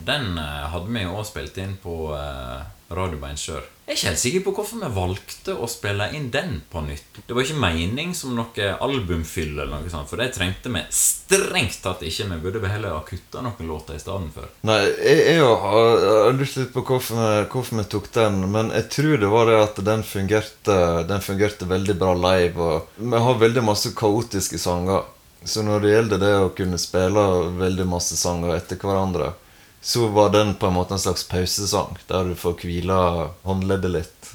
Den eh, hadde vi jo også spilt inn på eh, Radio Beinsjør. Jeg er ikke helt sikker på hvorfor vi valgte å spille inn den på nytt. Det var ikke mening som noe albumfyll, eller noe sånt, for det trengte vi strengt tatt ikke. Vi burde vel heller ha kutta noen låter i stedet for. Nei, jeg, jeg har, lyst litt på hvorfor vi, hvorfor vi tok den, men jeg tror det var det at den fungerte, den fungerte veldig bra live. Og vi har veldig masse kaotiske sanger. Så når det gjelder det å kunne spille veldig masse sanger etter hverandre, så var den på en måte en slags pausesang, der du får hvile håndleddet litt.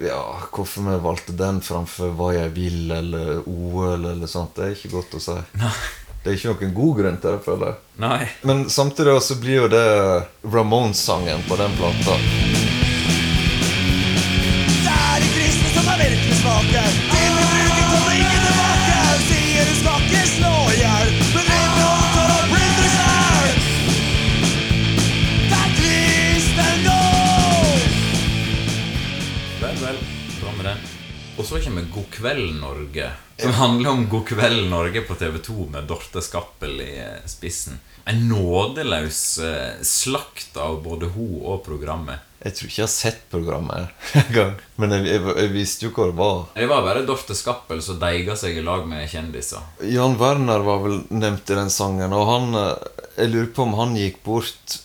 Ja, hvorfor vi valgte den framfor Hva jeg vil eller OL eller sånt, det er ikke godt å si. Det er ikke noen god grunn til det, føler jeg. Nei. Men samtidig så blir jo det Ramones-sangen på den plata. Så kommer God kveld, Norge. Som handler om God kveld, Norge på TV2 med Dorte Skappel i eh, spissen. En nådeløs eh, slakt av både hun og programmet. Jeg tror ikke jeg har sett programmet [laughs] engang. Men jeg, jeg, jeg visste jo hva det var. Det var bare Dorte Skappel som deiga seg i lag med kjendiser. Jan Werner var vel nevnt i den sangen, og han eh, Jeg lurer på om han gikk bort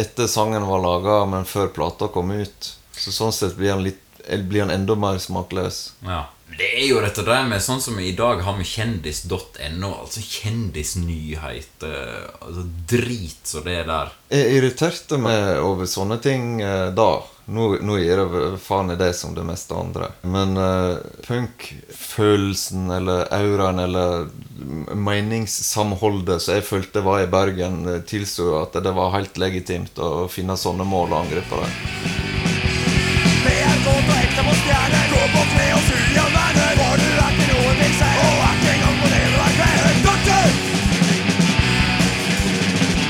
etter sangen var laga, men før plata kom ut. Så sånn sett blir han, litt, blir han enda mer smakløs. Ja. Det er jo dette der med sånn som i dag har med kjendis.no, altså kjendisnyheter. Altså drit så det er der. Jeg irriterte meg over sånne ting eh, da. Nå, nå gir jeg faen i det som det meste andre. Men uh, punkfølelsen eller auraen eller meningssamholdet som jeg følte var i Bergen, eh, tilsto at det var helt legitimt å finne sånne mål og angripe dem. Er og ekte på stjerner. Gå på kne og full Jan verden. For du er ikke noe vil. Og er ikke engang på det du er kveld. Doktor!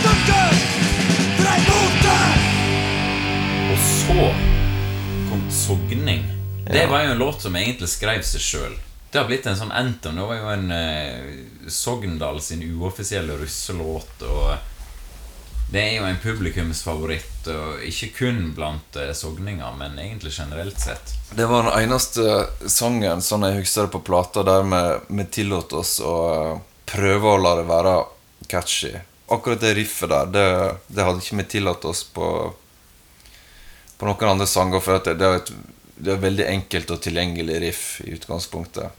Doktor! Drei mote! Og så kom Sogning. Det var jo en låt som egentlig skrev seg sjøl. Det har blitt en sånn anthem. Det var jo en eh, Sogndal sin uoffisielle russelåt. Og det er jo en publikumsfavoritt, og ikke kun blant eh, sogninger, men egentlig generelt sett. Det var den eneste sangen sånn jeg husker det på plata der vi, tillot oss å eh, prøve å la det være catchy. Akkurat det riffet der, det, det hadde ikke vi tillatt oss på på noen andre sanger, for det, det, er et, det er veldig enkelt og tilgjengelig riff i utgangspunktet.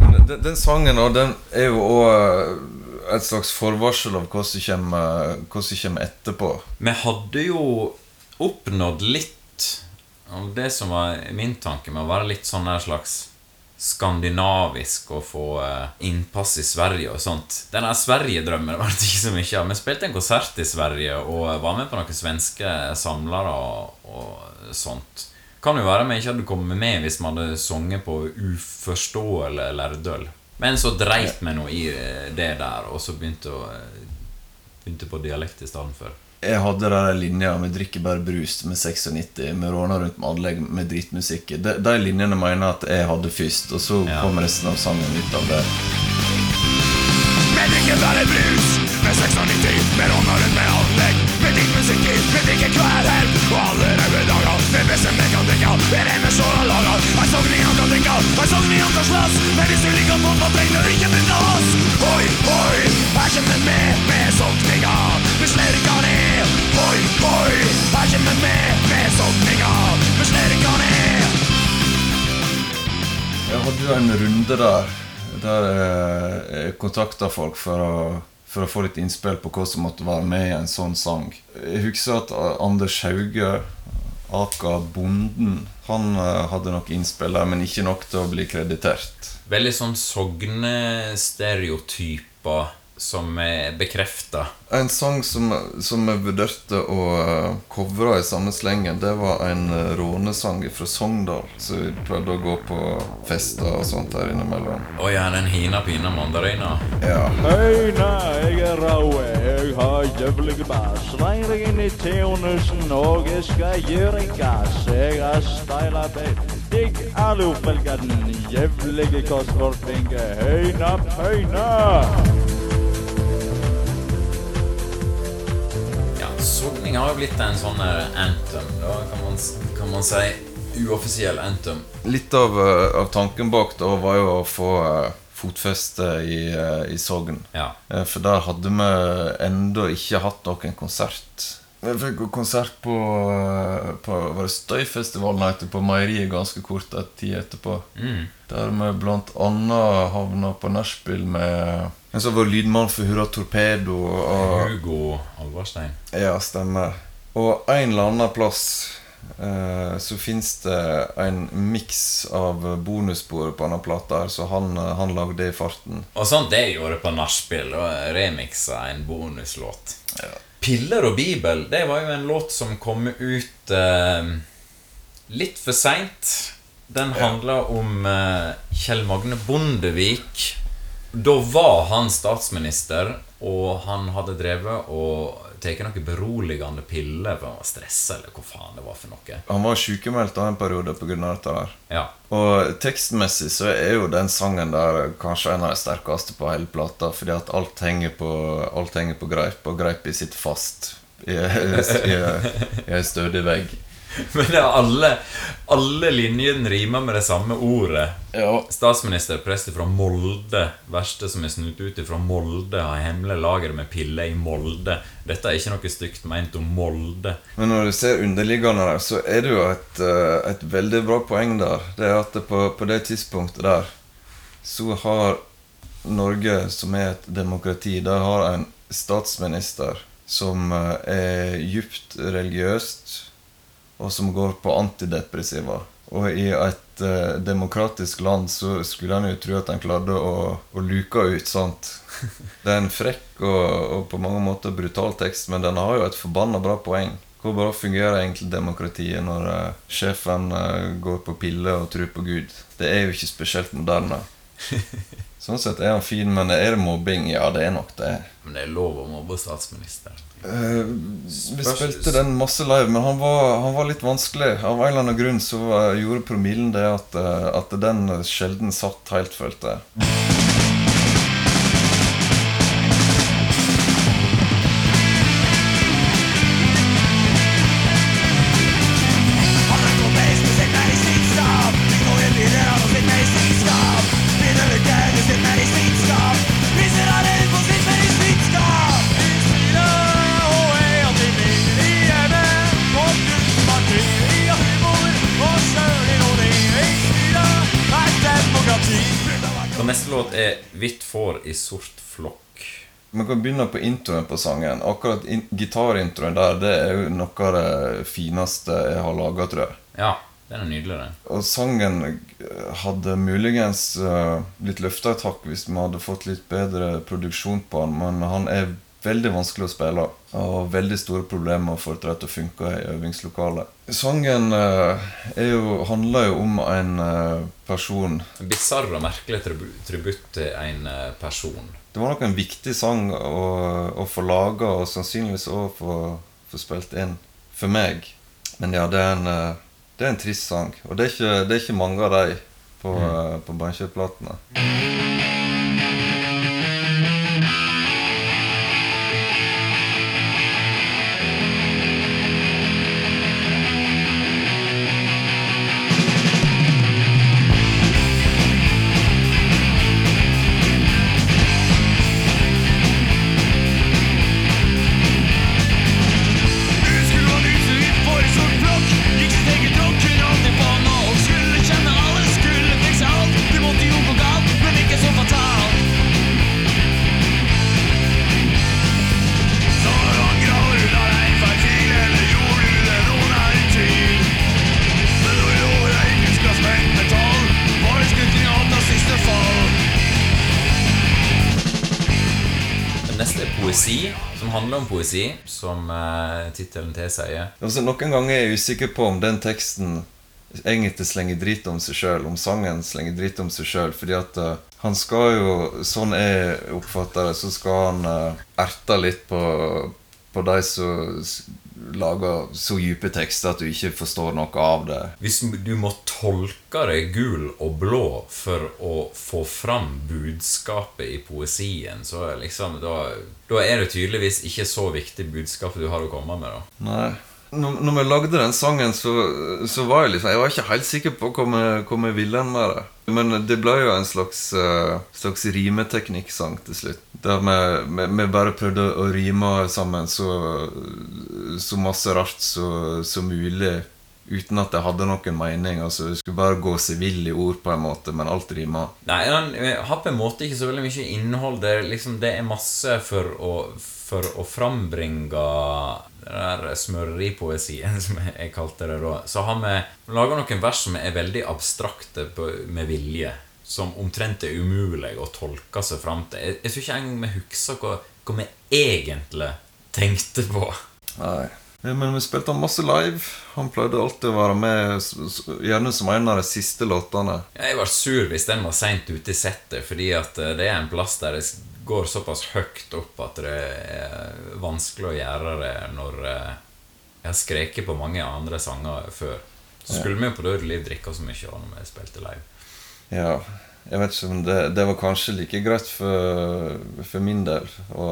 Den, den sangen og den er jo òg et slags forvarsel av hva som kommer, kommer etterpå. Vi hadde jo oppnådd litt av det som var min tanke med å være litt sånn der slags skandinavisk og få eh, innpass i Sverige og sånt. Den der Sverigedrømmen var det ikke så mye av. Vi spilte en konsert i Sverige og var med på noen svenske samlere og, og sånt. Kan jo være vi ikke hadde kommet med hvis vi hadde sunget på uforståelig lærdøl. Men så dreit vi nå i eh, det der, og så begynte, å, eh, begynte på dialekt i stedet for. Jeg hadde den linja med 'drikker bare brus' med 96, med 'råna rundt med anlegg' med dritmusikk. De, de linjene mener jeg at jeg hadde først, og så Ja. kom resten av sangen ut av det. Med drikker bare brus med 96, med råna rundt med anlegg. Med drittmusikk i, med drikker hver helg. Og alle røde dager, med beste vi kan drikke. Er det med såra kan sånn vi sogning slåss. Men hvis du liker på hva trenger du ikke begynne oss. Hoi, hoi, her kommer med med sokninga. Vi slerker ned. Hoi, hoi, her kommer med med sokninga. Vi slerker ned. Jeg hadde jo en runde der der eh, jeg kontakta folk for å, for å få litt innspill på hva som måtte være med i en sånn sang. Jeg husker at eh, Anders Hauge, aka Bonden, han eh, hadde nok innspill der, men ikke nok til å bli kreditert. Veldig sånn sognestereotyper som er bekrefta. En sang som, som jeg vurderte å uh, covre i samme slengen, det var en uh, rånesang fra Sogndal. Så vi prøvde å gå på fester og sånt der innimellom. Å ja, den hina pina mandarina. Ja. Høyna, jeg er rau, jeg har jævlig bass. Vei deg inn i turnusen, og jeg skal gi deg gass. Jeg har styla bein. Digg alufelgaden, jævlige kostvortvinge. Høyna, høyna. Sogning har jo blitt en sånn eh, anthem, da kan man, kan man si. Uoffisiell anthem. Litt av, eh, av tanken bak da var jo å få eh, fotfeste i, eh, i Sogn. Ja. For der hadde vi ennå ikke hatt noen konsert. Vi fikk konsert på, på var det Støyfestivalen heter, på Meieriet ganske kort tid etterpå. Mm. Der vi blant annet havna på nachspiel med en så var lydmann for Hurra Torpedo. Og, Hugo Alvarstein. ja, stemmer. Og en eller annen plass eh, så fins det en miks av bonusspor på denne plata, så han, eh, han lagde det i farten. Og sånt det gjorde på nachspiel. og remiksa en bonuslåt. Piller og bibel, det var jo en låt som kom ut eh, litt for seint. Den handla om eh, Kjell Magne Bondevik. Da var han statsminister, og han hadde drevet og tatt noen beroligende piller for å var stressa, eller hva faen det var for noe. Han var sykemeldt en periode pga. dette der. Ja. Og tekstmessig så er jo den sangen der kanskje en av de sterkeste på hele plata, fordi at alt henger på, alt henger på greip, og greipet sitter fast i, i, i en stødig vegg. Men det er alle, alle linjene rimer med det samme ordet. Ja. Statsminister, prest fra Molde. Verste som er snudd ut fra Molde, har hemmelig lager med piller i Molde. Dette er ikke noe stygt meint om Molde. Men når du ser underliggende der, så er det jo et, eh, et veldig bra poeng der. Det er at på, på det tidspunktet der så har Norge, som er et demokrati, der har en statsminister som eh, er djupt religiøst, og som går på antidepressiva. Og i et eh, demokratisk land så skulle en jo tro at en klarte å, å luke ut sånt. [laughs] Det er en frekk og, og på mange måter brutal tekst, men den har jo et forbanna bra poeng. Hvor bra fungerer egentlig demokratiet når eh, sjefen eh, går på piller og tror på Gud? Det er jo ikke spesielt moderne. [laughs] Sånn sett er han fin, men er det mobbing? Ja, det er nok det. Men det er lov å mobbe statsminister. Eh, vi spilte den masse live, men han var, han var litt vanskelig. Av en eller annen grunn så gjorde promillen det at, eh, at den sjelden satt helt, følte jeg. Hvitt får i sort flokk. Vi kan begynne på introen på sangen. Akkurat in gitarintroen der Det er jo noe av det fineste jeg har laga, tror jeg. Ja, den er nydelig, den. Og sangen eh, hadde muligens eh, blitt løfta et hakk hvis vi hadde fått litt bedre produksjon på den, men han er veldig vanskelig å spille og veldig store problemer med å få det til å funke i øvingslokalet. Sangen eh, jo, handler jo om en eh, person En bisarr og merkelig tribu tributt til en eh, person. Det var nok en viktig sang å, å få laga, og sannsynligvis òg få, få spilt inn for meg. Men ja, det er en, det er en trist sang. Og det er ikke, det er ikke mange av de på, mm. på Bandkjøplatene. Poesi, som handler om poesi, som eh, tittelen tilsier. Altså, noen ganger er jeg usikker på om den teksten egentlig slenger drit om seg sjøl, om sangen slenger drit om seg sjøl. Fordi at uh, han skal jo, sånn jeg oppfatter det, så skal han uh, erte litt på, på de som lager så dype tekster at du ikke forstår noe av det. Hvis du må tolke deg gul og blå for å få fram budskapet i poesien, så liksom, da, da er det tydeligvis ikke så viktig budskap du har å komme med. da. Nei. Når, når vi lagde den sangen, så, så var jeg liksom Jeg var ikke helt sikker på hva vi, ville med det. Men det ble jo en slags, uh, slags rimeteknikksang til slutt. Der vi, vi, vi bare prøvde å rime sammen så, så masse rart så mulig. Uten at det hadde noen mening. Altså, Det skulle bare gå seg vill i ord, på en måte, men alt rima. Nei, han har på en måte ikke så veldig mye innhold. Det er, liksom, det er masse for å, for å frambringe den der smøreripoesien, [laughs] som jeg, jeg kalte det da. Så har vi laga noen vers som er veldig abstrakte på, med vilje. Som omtrent er umulig å tolke seg fram til. Jeg, jeg tror ikke engang vi husker hva, hva vi egentlig tenkte på. Nei. Ja, Men vi spilte han masse live. Han pleide alltid å være med, gjerne som en av de siste låtene. Jeg var sur hvis den var seint ute i settet, fordi at eh, det er en plass der det går såpass høyt opp at det er vanskelig å gjøre det når eh, jeg har skreket på mange andre sanger før. Så skulle vi jo på Dødelig drikke så mye når vi spilte live. Ja, jeg vet ikke om det, det var kanskje like greit for, for min del å,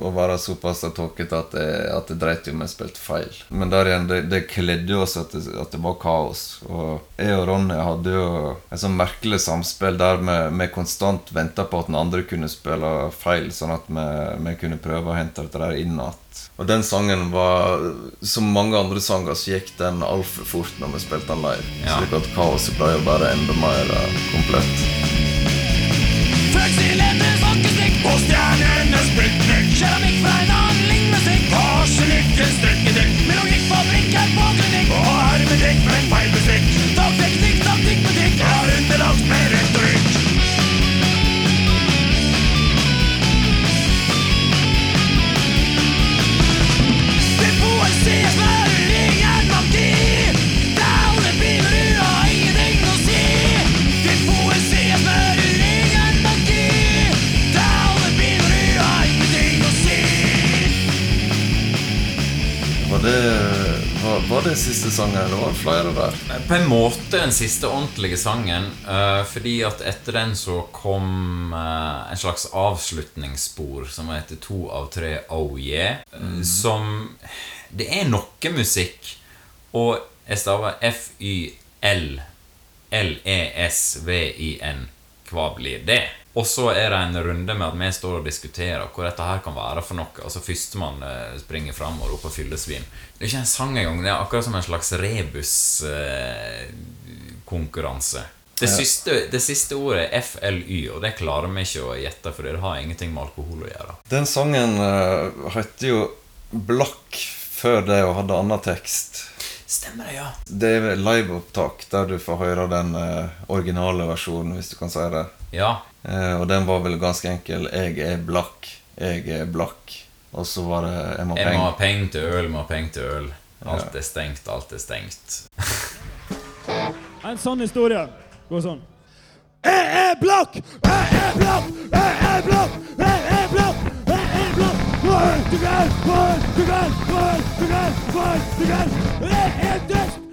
å være såpass tåkete at jeg, at jeg dreit i om jeg spilte feil. Men der igjen, det, det kledde oss at det, at det var kaos. Og jeg og Ronny hadde jo et sånn merkelig samspill der vi, vi konstant venta på at den andre kunne spille feil, sånn at vi, vi kunne prøve å hente dette der inn igjen. Og den sangen var Som mange andre sanger så gikk den altfor fort når vi spilte den live. Ja. Slik at kaoset ble jo bare enda mer eh, komplett. Taxi, let var, var siste sangen, eller var det flere der? På en måte den siste ordentlige sangen, eh, fordi at etter den så kom eh, en slags avslutningsspor som heter To av tre Oh Yeah. Mm. Som Det er noe musikk, og jeg staver F-Y-L L-E-S-V-I-N. Hva blir det? Og så er det en runde med at vi står og diskuterer hvor dette her kan være for noe. Altså Førstemann springer fram og roper 'fyllesvin'. Det er ikke en sang engang. Det er akkurat som en slags rebuskonkurranse. det, siste, det siste ordet er FLY, og det klarer vi ikke å gjette, for det har ingenting med alkohol å gjøre. Den sangen uh, heter jo Blakk før det og hadde annen tekst. Stemmer det, ja. Det er liveopptak der du får høre den uh, originale versjonen, hvis du kan si det. Ja. Uh, og den var vel ganske enkel. 'Jeg er blakk, jeg er blakk'. Og så var det 'Jeg må Jeg ha penger til øl, må ha penger til øl. Alt er stengt, alt er stengt. [laughs] En sånn historie går sånn. Jeg er blakk, jeg er blakk, jeg er blakk, jeg er blakk, jeg er blakk. kan, du kan, du kan, du kan, du kan. du døst, jeg er døst.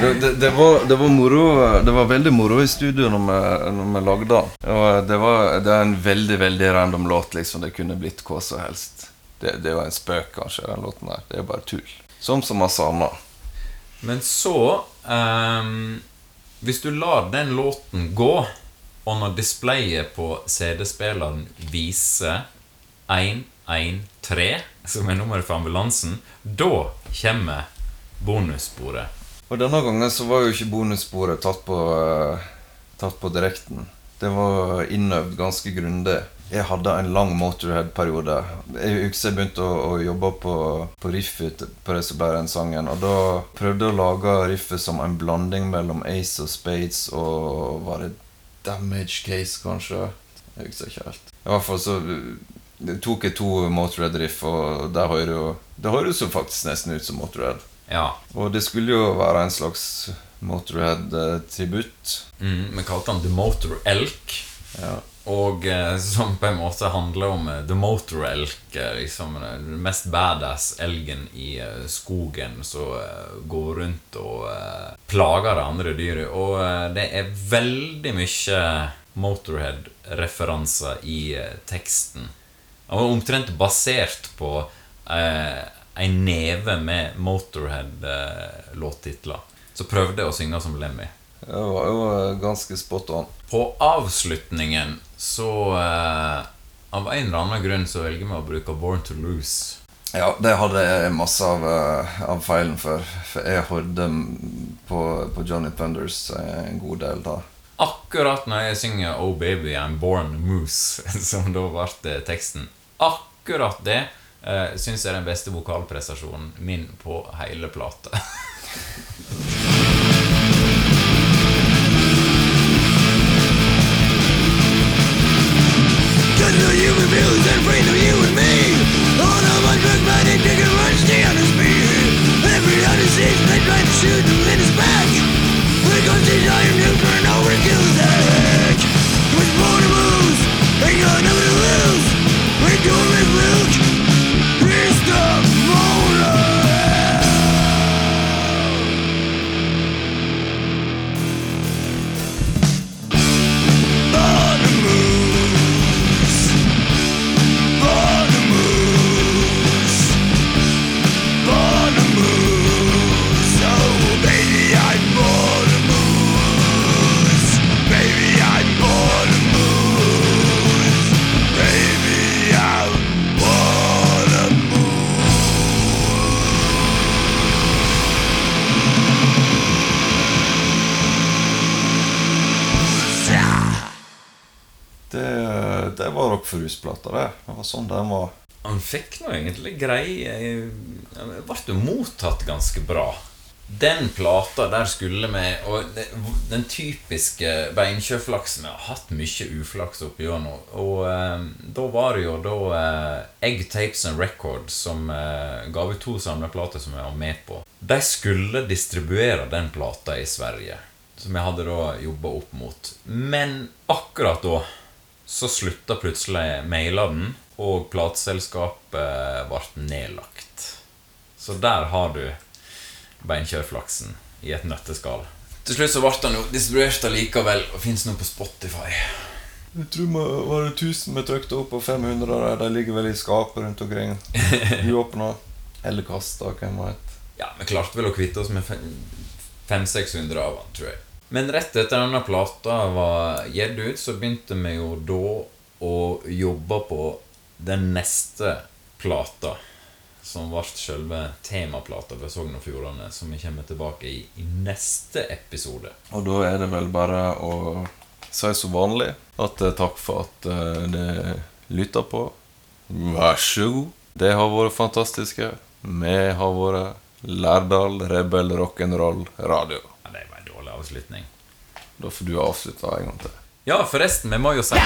Det, det, var, det var moro Det var veldig moro i studio når vi, lagde den. Og det, var, det er en veldig veldig random låt. liksom Det kunne blitt hva som helst. Det, det var en spøk, kanskje, den låten der. Det er bare tull. Som så masse annet. Men så um, Hvis du lar den låten gå, og når displayet på CD-spilleren viser 113, som er nummeret for ambulansen, da kommer bonussporet. Og denne gangen så var jo ikke bonussporet tatt på, eh, tatt på direkten. Det var innøvd ganske grundig. Jeg hadde en lang Motorhead-periode. Jeg husker jeg begynte å, å jobbe på, på riffet på det som ble den sangen. Og da prøvde jeg å lage riffet som en blanding mellom Ace og Spades og Var det Damage Case, kanskje? Jeg husker ikke helt. I hvert fall så tok jeg to Motorhead-riff, og der hører jo Det høres jo faktisk nesten ut som Motorhead. Ja. Og det skulle jo være en slags Motorhead-tributt. Mm, vi kalte han The Motor Elk. Ja. Og eh, som på en måte handler om eh, The Motor Elk, eh, liksom eh, den mest badass elgen i eh, skogen som eh, går rundt og plager det andre dyret. Og det er veldig mye Motorhead-referanser i teksten. Og omtrent basert på en neve med Motorhead-låttitler. Så prøvde jeg å synge som Lemmy. Det var jo eh, ganske spot on. På avslutningen så eh, Av en eller annen grunn så velger vi å bruke Born to Lose. Ja, det hadde jeg masse av, eh, av feilen for. For jeg hørte på, på Johnny Thunders en god del da. Akkurat når jeg synger Oh Baby I'm Born Moose, [laughs] som da ble teksten Akkurat det eh, syns er den beste vokalprestasjonen min på hele plata. And free Det, var var Rockforhus-plata, det. Det var sånn den var. Han fikk nå egentlig grei eh, Han ble jo mottatt ganske bra. Den plata der skulle vi Og den typiske beinkjøflaksen Vi har hatt mye uflaks oppi gjennom. Og eh, da var det jo da eh, Egg Tapes and Records som eh, ga ut to samleplater som jeg var med på. De skulle distribuere den plata i Sverige. Som jeg hadde da jobba opp mot. Men akkurat da så slutta plutselig mailene, og plateselskapet ble nedlagt. Så der har du beinkjørflaksen i et nøtteskall. Til slutt så ble den jo distribuert allikevel, og fins nå på Spotify. Jeg tror det var det 1000 vi trykte opp, og 500 av dem de ligger vel i skapet rundt omkring. Uåpna. Eller kasta, hvem vet. Ja, vi klarte vel å kvitte oss med 500-600 av den, tror jeg. Men rett etter denne plata var gitt ut, så begynte vi jo da å jobbe på den neste plata. Som ble selve temaplata for Sogn og Fjordane, som vi kommer tilbake i i neste episode. Og da er det vel bare å si som vanlig at eh, takk for at dere det lytter på. Vær så god. Det har vært fantastiske. Vi har vært Lærdal Rebel Rock'n'Roll Radio avslutning. Da får du avslutte en gang til. Ja, forresten, vi må jo si